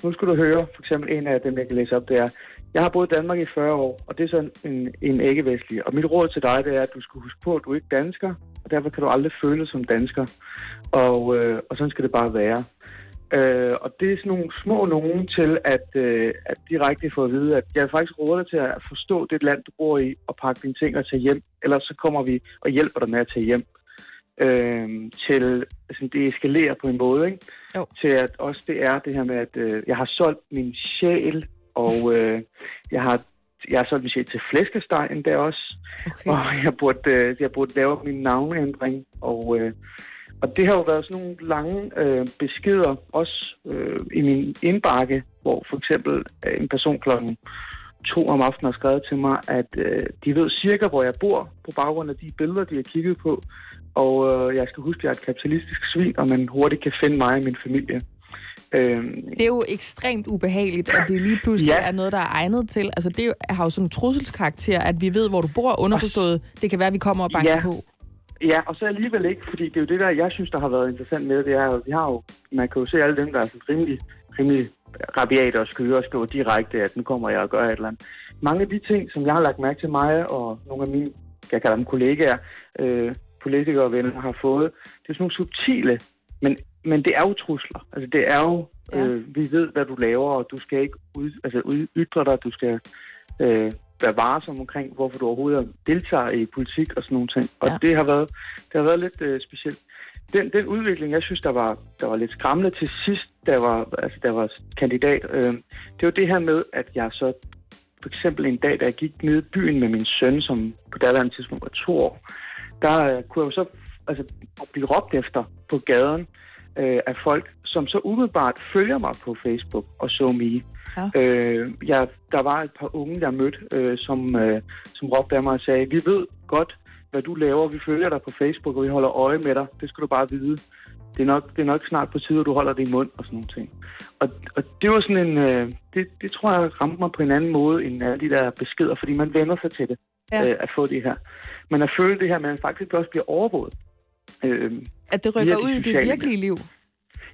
[SPEAKER 11] nu skal du høre, for eksempel en af dem, jeg kan læse op, det er, jeg har boet i Danmark i 40 år, og det er sådan en, en ikke-vestlig. Og mit råd til dig, det er, at du skal huske på, at du er ikke dansker, og derfor kan du aldrig føle dig som dansker. Og, øh, og sådan skal det bare være. Øh, og det er sådan nogle små nogen til at, øh, at direkte få at vide, at jeg faktisk råder dig til at forstå det land, du bor i, og pakke dine ting og tage hjem. Ellers så kommer vi og hjælper dig med at tage hjem. Øh, til altså, det eskalerer på en måde, ikke?
[SPEAKER 3] Jo.
[SPEAKER 11] Til at også det er det her med, at øh, jeg har solgt min sjæl, og øh, jeg har jeg har solgt min sjæl til flæskesteg endda også.
[SPEAKER 3] Okay.
[SPEAKER 11] Og jeg burde, øh, jeg burde lave min navneændring. Og, øh, og det har jo været sådan nogle lange øh, beskeder, også øh, i min indbakke, hvor for eksempel øh, en person klokken to om aftenen har skrevet til mig, at øh, de ved cirka, hvor jeg bor, på baggrund af de billeder, de har kigget på. Og øh, jeg skal huske, at jeg er et kapitalistisk svin, og man hurtigt kan finde mig og min familie. Øh,
[SPEAKER 3] Det er jo ekstremt ubehageligt, at det lige pludselig
[SPEAKER 11] Ja.
[SPEAKER 3] er noget, der er egnet til. Altså, det har jo sådan en trusselskarakter, at vi ved, hvor du bor, underforstået. Det kan være, at vi kommer og banker
[SPEAKER 11] Ja.
[SPEAKER 3] på.
[SPEAKER 11] Ja, og så alligevel ikke, fordi det er jo det der, jeg synes, der har været interessant med det, er jo, vi har jo, man kan jo se alle dem, der er sådan rimelig, rimelig rabiate og skøre og skriver direkte, at nu kommer jeg og gør et eller andet. Mange af de ting, som jeg har lagt mærke til mig og nogle af mine, jeg kalder dem kollegaer, øh, politikere og venner har fået, det er sådan nogle subtile, men, men det er jo trusler. Altså det er jo,
[SPEAKER 3] Ja.
[SPEAKER 11] øh, vi ved, hvad du laver, og du skal ikke ud, altså, ytre dig, du skal øh, være varsom omkring, hvorfor du overhovedet deltager i politik og sådan nogle ting. Og
[SPEAKER 3] Ja.
[SPEAKER 11] det har været, det har været lidt øh, specielt. Den, den udvikling, jeg synes, der var, der var lidt skræmmende til sidst, der var, altså, der var kandidat, øh, det var det her med, at jeg så for eksempel en dag, da jeg gik ned i byen med min søn, som på daværende tidspunkt var to år, der øh, kunne jeg jo så altså, blive råbt efter på gaden øh, af folk, som så umiddelbart følger mig på Facebook og så mig.
[SPEAKER 3] Ja.
[SPEAKER 11] Øh, jeg, der var et par unge, jeg mødte, øh, som, øh, som råbte af mig og sagde, vi ved godt, hvad du laver, vi følger dig på Facebook, og vi holder øje med dig, det skal du bare vide. Det er nok, det er nok snart på tide, at du holder din mund og sådan nogle ting. Og, og det var sådan en, øh, det, det tror jeg ramte mig på en anden måde end alle de der beskeder, fordi man vender sig til det,
[SPEAKER 3] Ja.
[SPEAKER 11] øh, at få det her. Men at føle det her, man faktisk også bliver overvåget. Øh,
[SPEAKER 3] At det rykker ud i det virkelige liv.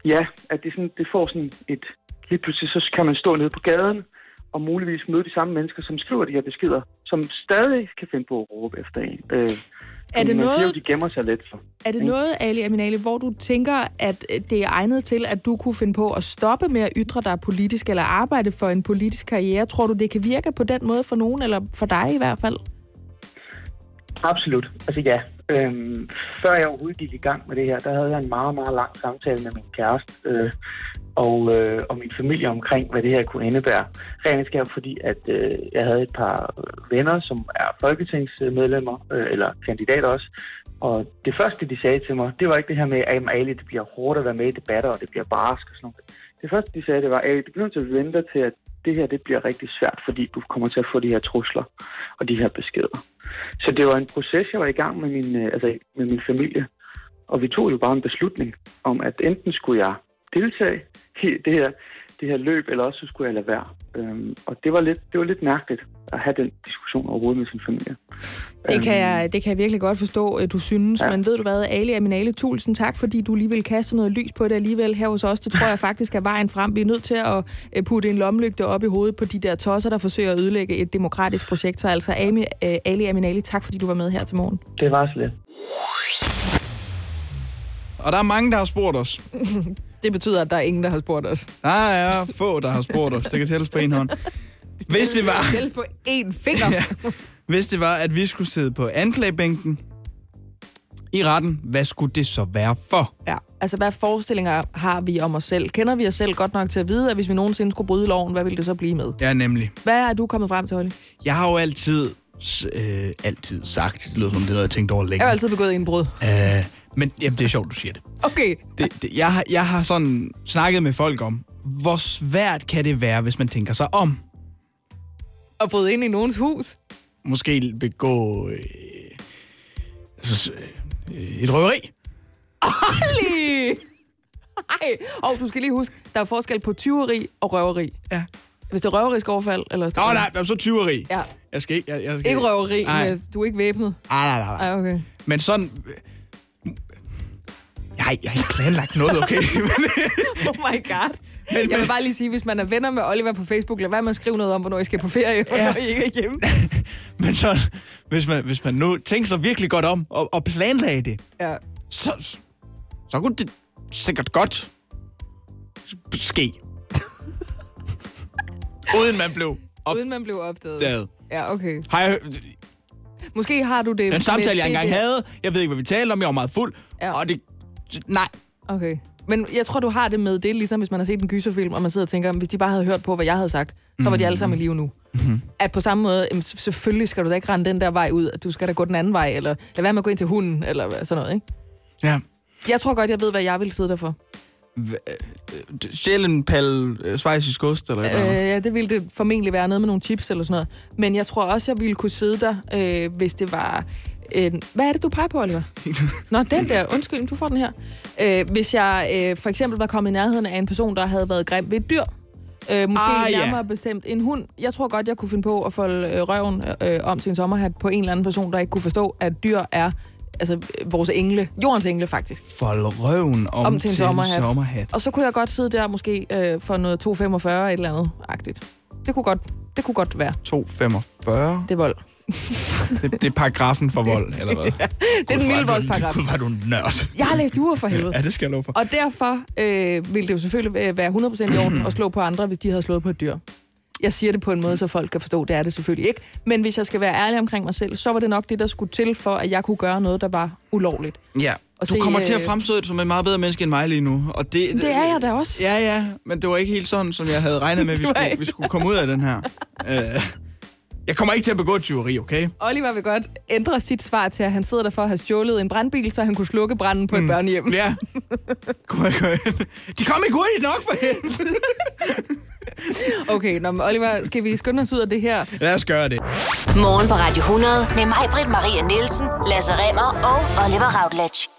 [SPEAKER 11] Ja, at det, sådan, det får sådan et... Lige pludselig så kan man stå nede på gaden og muligvis møde de samme mennesker, som skriver de her beskeder, som stadig kan finde på at råbe efter en. Øh,
[SPEAKER 3] Er det
[SPEAKER 11] man
[SPEAKER 3] noget-
[SPEAKER 11] Siger, de gemmer sig lidt for.
[SPEAKER 3] Er det
[SPEAKER 11] Ikke?
[SPEAKER 3] noget, Ali Aminali, hvor du tænker, at øh, det er egnet til, at du kunne finde på at stoppe med at ytre dig politisk eller arbejde for en politisk karriere? Tror du, det kan virke på den måde for nogen, eller for dig i hvert fald?
[SPEAKER 11] Absolut. Altså ja. Øhm, før jeg overhovedet gik i gang med det her, der havde jeg en meget, meget lang samtale med min kæreste øh, og, øh, og min familie omkring, hvad det her kunne indebære. Rent skab, fordi at øh, jeg havde et par venner, som er folketingsmedlemmer, øh, eller kandidater også. Og det første, de sagde til mig, det var ikke det her med, at Ali, det bliver hårdt at være med i debatter, og det bliver barsk og sådan noget. Det første, de sagde, det var, at du bliver nødt til at vente til, at det her det bliver rigtig svært, fordi du kommer til at få de her trusler og de her beskeder. Så det var en proces, jeg var i gang med min, øh, altså, med min familie. Og vi tog jo bare en beslutning om, at enten skulle jeg deltage i det her, det her løb, eller også så skulle jeg lade være. Øhm, og det var, lidt, det var lidt mærkeligt at have den diskussion overhovedet med sin familie.
[SPEAKER 3] Det kan, jeg, det kan jeg virkelig godt forstå, at du synes. Ja. Men ved du hvad, Ali Aminale, tusind tak, fordi du lige vil kaste noget lys på det alligevel her hos os. Det tror jeg faktisk er vejen frem. Vi er nødt til at øh, putte en lomlygte op i hovedet på de der tosser, der forsøger at ødelægge et demokratisk projekt. Så altså, Ami, øh, Ali Aminali, tak fordi du var med her til morgen.
[SPEAKER 11] Det var så lidt.
[SPEAKER 2] Og der er mange, der har spurgt os.
[SPEAKER 3] Det betyder, at der er ingen, der har spurgt os.
[SPEAKER 2] Der er få, der har spurgt os. Det kan tælles på en hånd. Hvis det var,
[SPEAKER 3] Tælles på én finger.
[SPEAKER 2] Ja. hvis det var, at vi skulle sidde på anklagebænken i retten, hvad skulle det så være for?
[SPEAKER 3] Ja, altså hvad forestillinger har vi om os selv? Kender vi os selv godt nok til at vide, at hvis vi nogensinde skulle bryde loven, hvad ville det så blive med?
[SPEAKER 2] Ja, nemlig.
[SPEAKER 3] Hvad er du kommet frem til, Holly?
[SPEAKER 2] Jeg har jo altid, øh, altid sagt, det lyder som det er noget, jeg har tænkt over
[SPEAKER 3] Jeg
[SPEAKER 2] længe.
[SPEAKER 3] har altid begået indbrud.
[SPEAKER 2] Øh, men jamen, det er sjovt, du siger det.
[SPEAKER 3] Okay.
[SPEAKER 2] det, det jeg, har, jeg har sådan snakket med folk om, hvor svært kan det være, hvis man tænker sig om?
[SPEAKER 3] Og bryde ind i nogens hus?
[SPEAKER 2] Måske begå øh, altså, øh, et røveri.
[SPEAKER 3] Holly! Ej, og du skal lige huske, der er forskel på tyveri og røveri.
[SPEAKER 2] Ja.
[SPEAKER 3] Hvis det er røverisk overfald, eller...
[SPEAKER 2] Åh, oh, nej, så tyveri.
[SPEAKER 3] Ja.
[SPEAKER 2] Jeg skal ikke... Jeg, jeg skal
[SPEAKER 3] Ikke røveri,
[SPEAKER 2] Nej.
[SPEAKER 3] du er ikke væbnet.
[SPEAKER 2] Nej, nej, nej. nej.
[SPEAKER 3] Ej, okay.
[SPEAKER 2] Men sådan... Jeg, har- jeg har ikke planlagt noget, okay?
[SPEAKER 3] Oh my god. Men, jeg vil bare lige sige, hvis man er venner med Oliver på Facebook, lad være med at skrive noget om, hvornår I skal på ferie, og hvornår I ikke er hjemme.
[SPEAKER 2] Men sådan, hvis man, hvis man nu tænker sig virkelig godt om og, og planlagde det,
[SPEAKER 3] Ja.
[SPEAKER 2] så, så kunne det sikkert godt ske. Uden man blev
[SPEAKER 3] Uden man blev opdaget.
[SPEAKER 2] opdaget.
[SPEAKER 3] Ja, okay.
[SPEAKER 2] Har jeg,
[SPEAKER 3] Måske har du det...
[SPEAKER 2] den samtale, jeg engang havde, jeg ved ikke, hvad vi talte om, jeg var meget fuld,
[SPEAKER 3] Ja.
[SPEAKER 2] og det... Nej,
[SPEAKER 3] Okay. Men jeg tror, du har det med, det ligesom, hvis man har set en gyserfilm, og man sidder og tænker, hvis de bare havde hørt på, hvad jeg havde sagt, så var de alle sammen i live nu.
[SPEAKER 2] Mhm.
[SPEAKER 3] At på samme måde, jamen, selvfølgelig skal du da ikke rende den der vej ud, at du skal da gå den anden vej, eller lad være med at gå ind til hunden, eller sådan noget, ikke?
[SPEAKER 2] ja.
[SPEAKER 3] Jeg tror godt, jeg ved, hvad jeg vil sidde der for.
[SPEAKER 2] Sjælen pal øh, svejsisk ost, eller
[SPEAKER 3] Øh,
[SPEAKER 2] hvad?
[SPEAKER 3] ja, det ville det formentlig være noget med nogle chips eller sådan noget. Men jeg tror også, jeg ville kunne sidde der, øh, hvis det var... En... Hvad er det, du peger på, Oliver? Nå, den der. Undskyld, du får den her. Øh, hvis jeg øh, for eksempel var kommet i nærheden af en person, der havde været grim ved et dyr. Øh, måske
[SPEAKER 2] Ah, ja.
[SPEAKER 3] nærmere bestemt en hund. Jeg tror godt, jeg kunne finde på at folde øh, røven øh, om til en sommerhat på en eller anden person, der ikke kunne forstå, at dyr er altså, vores engle. Jordens engle, faktisk.
[SPEAKER 2] Fold røven om,
[SPEAKER 3] Om til en sommerhat.
[SPEAKER 2] sommerhat.
[SPEAKER 3] Og så kunne jeg godt sidde der måske øh, for noget 2,45 et eller andet agtigt. Det kunne godt, det kunne godt være.
[SPEAKER 2] 245.
[SPEAKER 3] Det er vold.
[SPEAKER 2] Det, det er paragrafen for vold, eller hvad?
[SPEAKER 3] Det er den milde voldsparagraf.
[SPEAKER 2] Gud, var du nørd.
[SPEAKER 3] Jeg har læst jura for helvede.
[SPEAKER 2] Ja, det skal jeg love for.
[SPEAKER 3] Og derfor øh, ville det jo selvfølgelig være 100% i orden at slå på andre, hvis de havde slået på et dyr. Jeg siger det på en måde, så folk kan forstå, det er det selvfølgelig ikke. Men hvis jeg skal være ærlig omkring mig selv, så var det nok det, der skulle til for, at jeg kunne gøre noget, der var ulovligt.
[SPEAKER 2] Ja,
[SPEAKER 3] Og
[SPEAKER 2] du
[SPEAKER 3] se,
[SPEAKER 2] kommer til at
[SPEAKER 3] øh,
[SPEAKER 2] fremstå som en meget bedre menneske end mig lige nu. Og det,
[SPEAKER 3] Det er jeg da også.
[SPEAKER 2] Ja, ja, men det var ikke helt sådan, som jeg havde regnet med, at vi skulle, vi skulle komme ud af den her. Øh, jeg kommer ikke til at begå et tyveri, okay?
[SPEAKER 3] Oliver vil godt ændre sit svar til, at han sidder der for at have stjålet en brandbil, så han kunne slukke branden på et børnehjem.
[SPEAKER 2] Mm. Ja. Kom, kom. De kom ikke hurtigt nok for hende.
[SPEAKER 3] Okay, nå, men Oliver, skal vi skynde os ud af det her?
[SPEAKER 2] Lad os gøre det.
[SPEAKER 12] Morgen på Radio 100 med mig, Britt Maria Nielsen, Lasse Remmer og Oliver Routledge.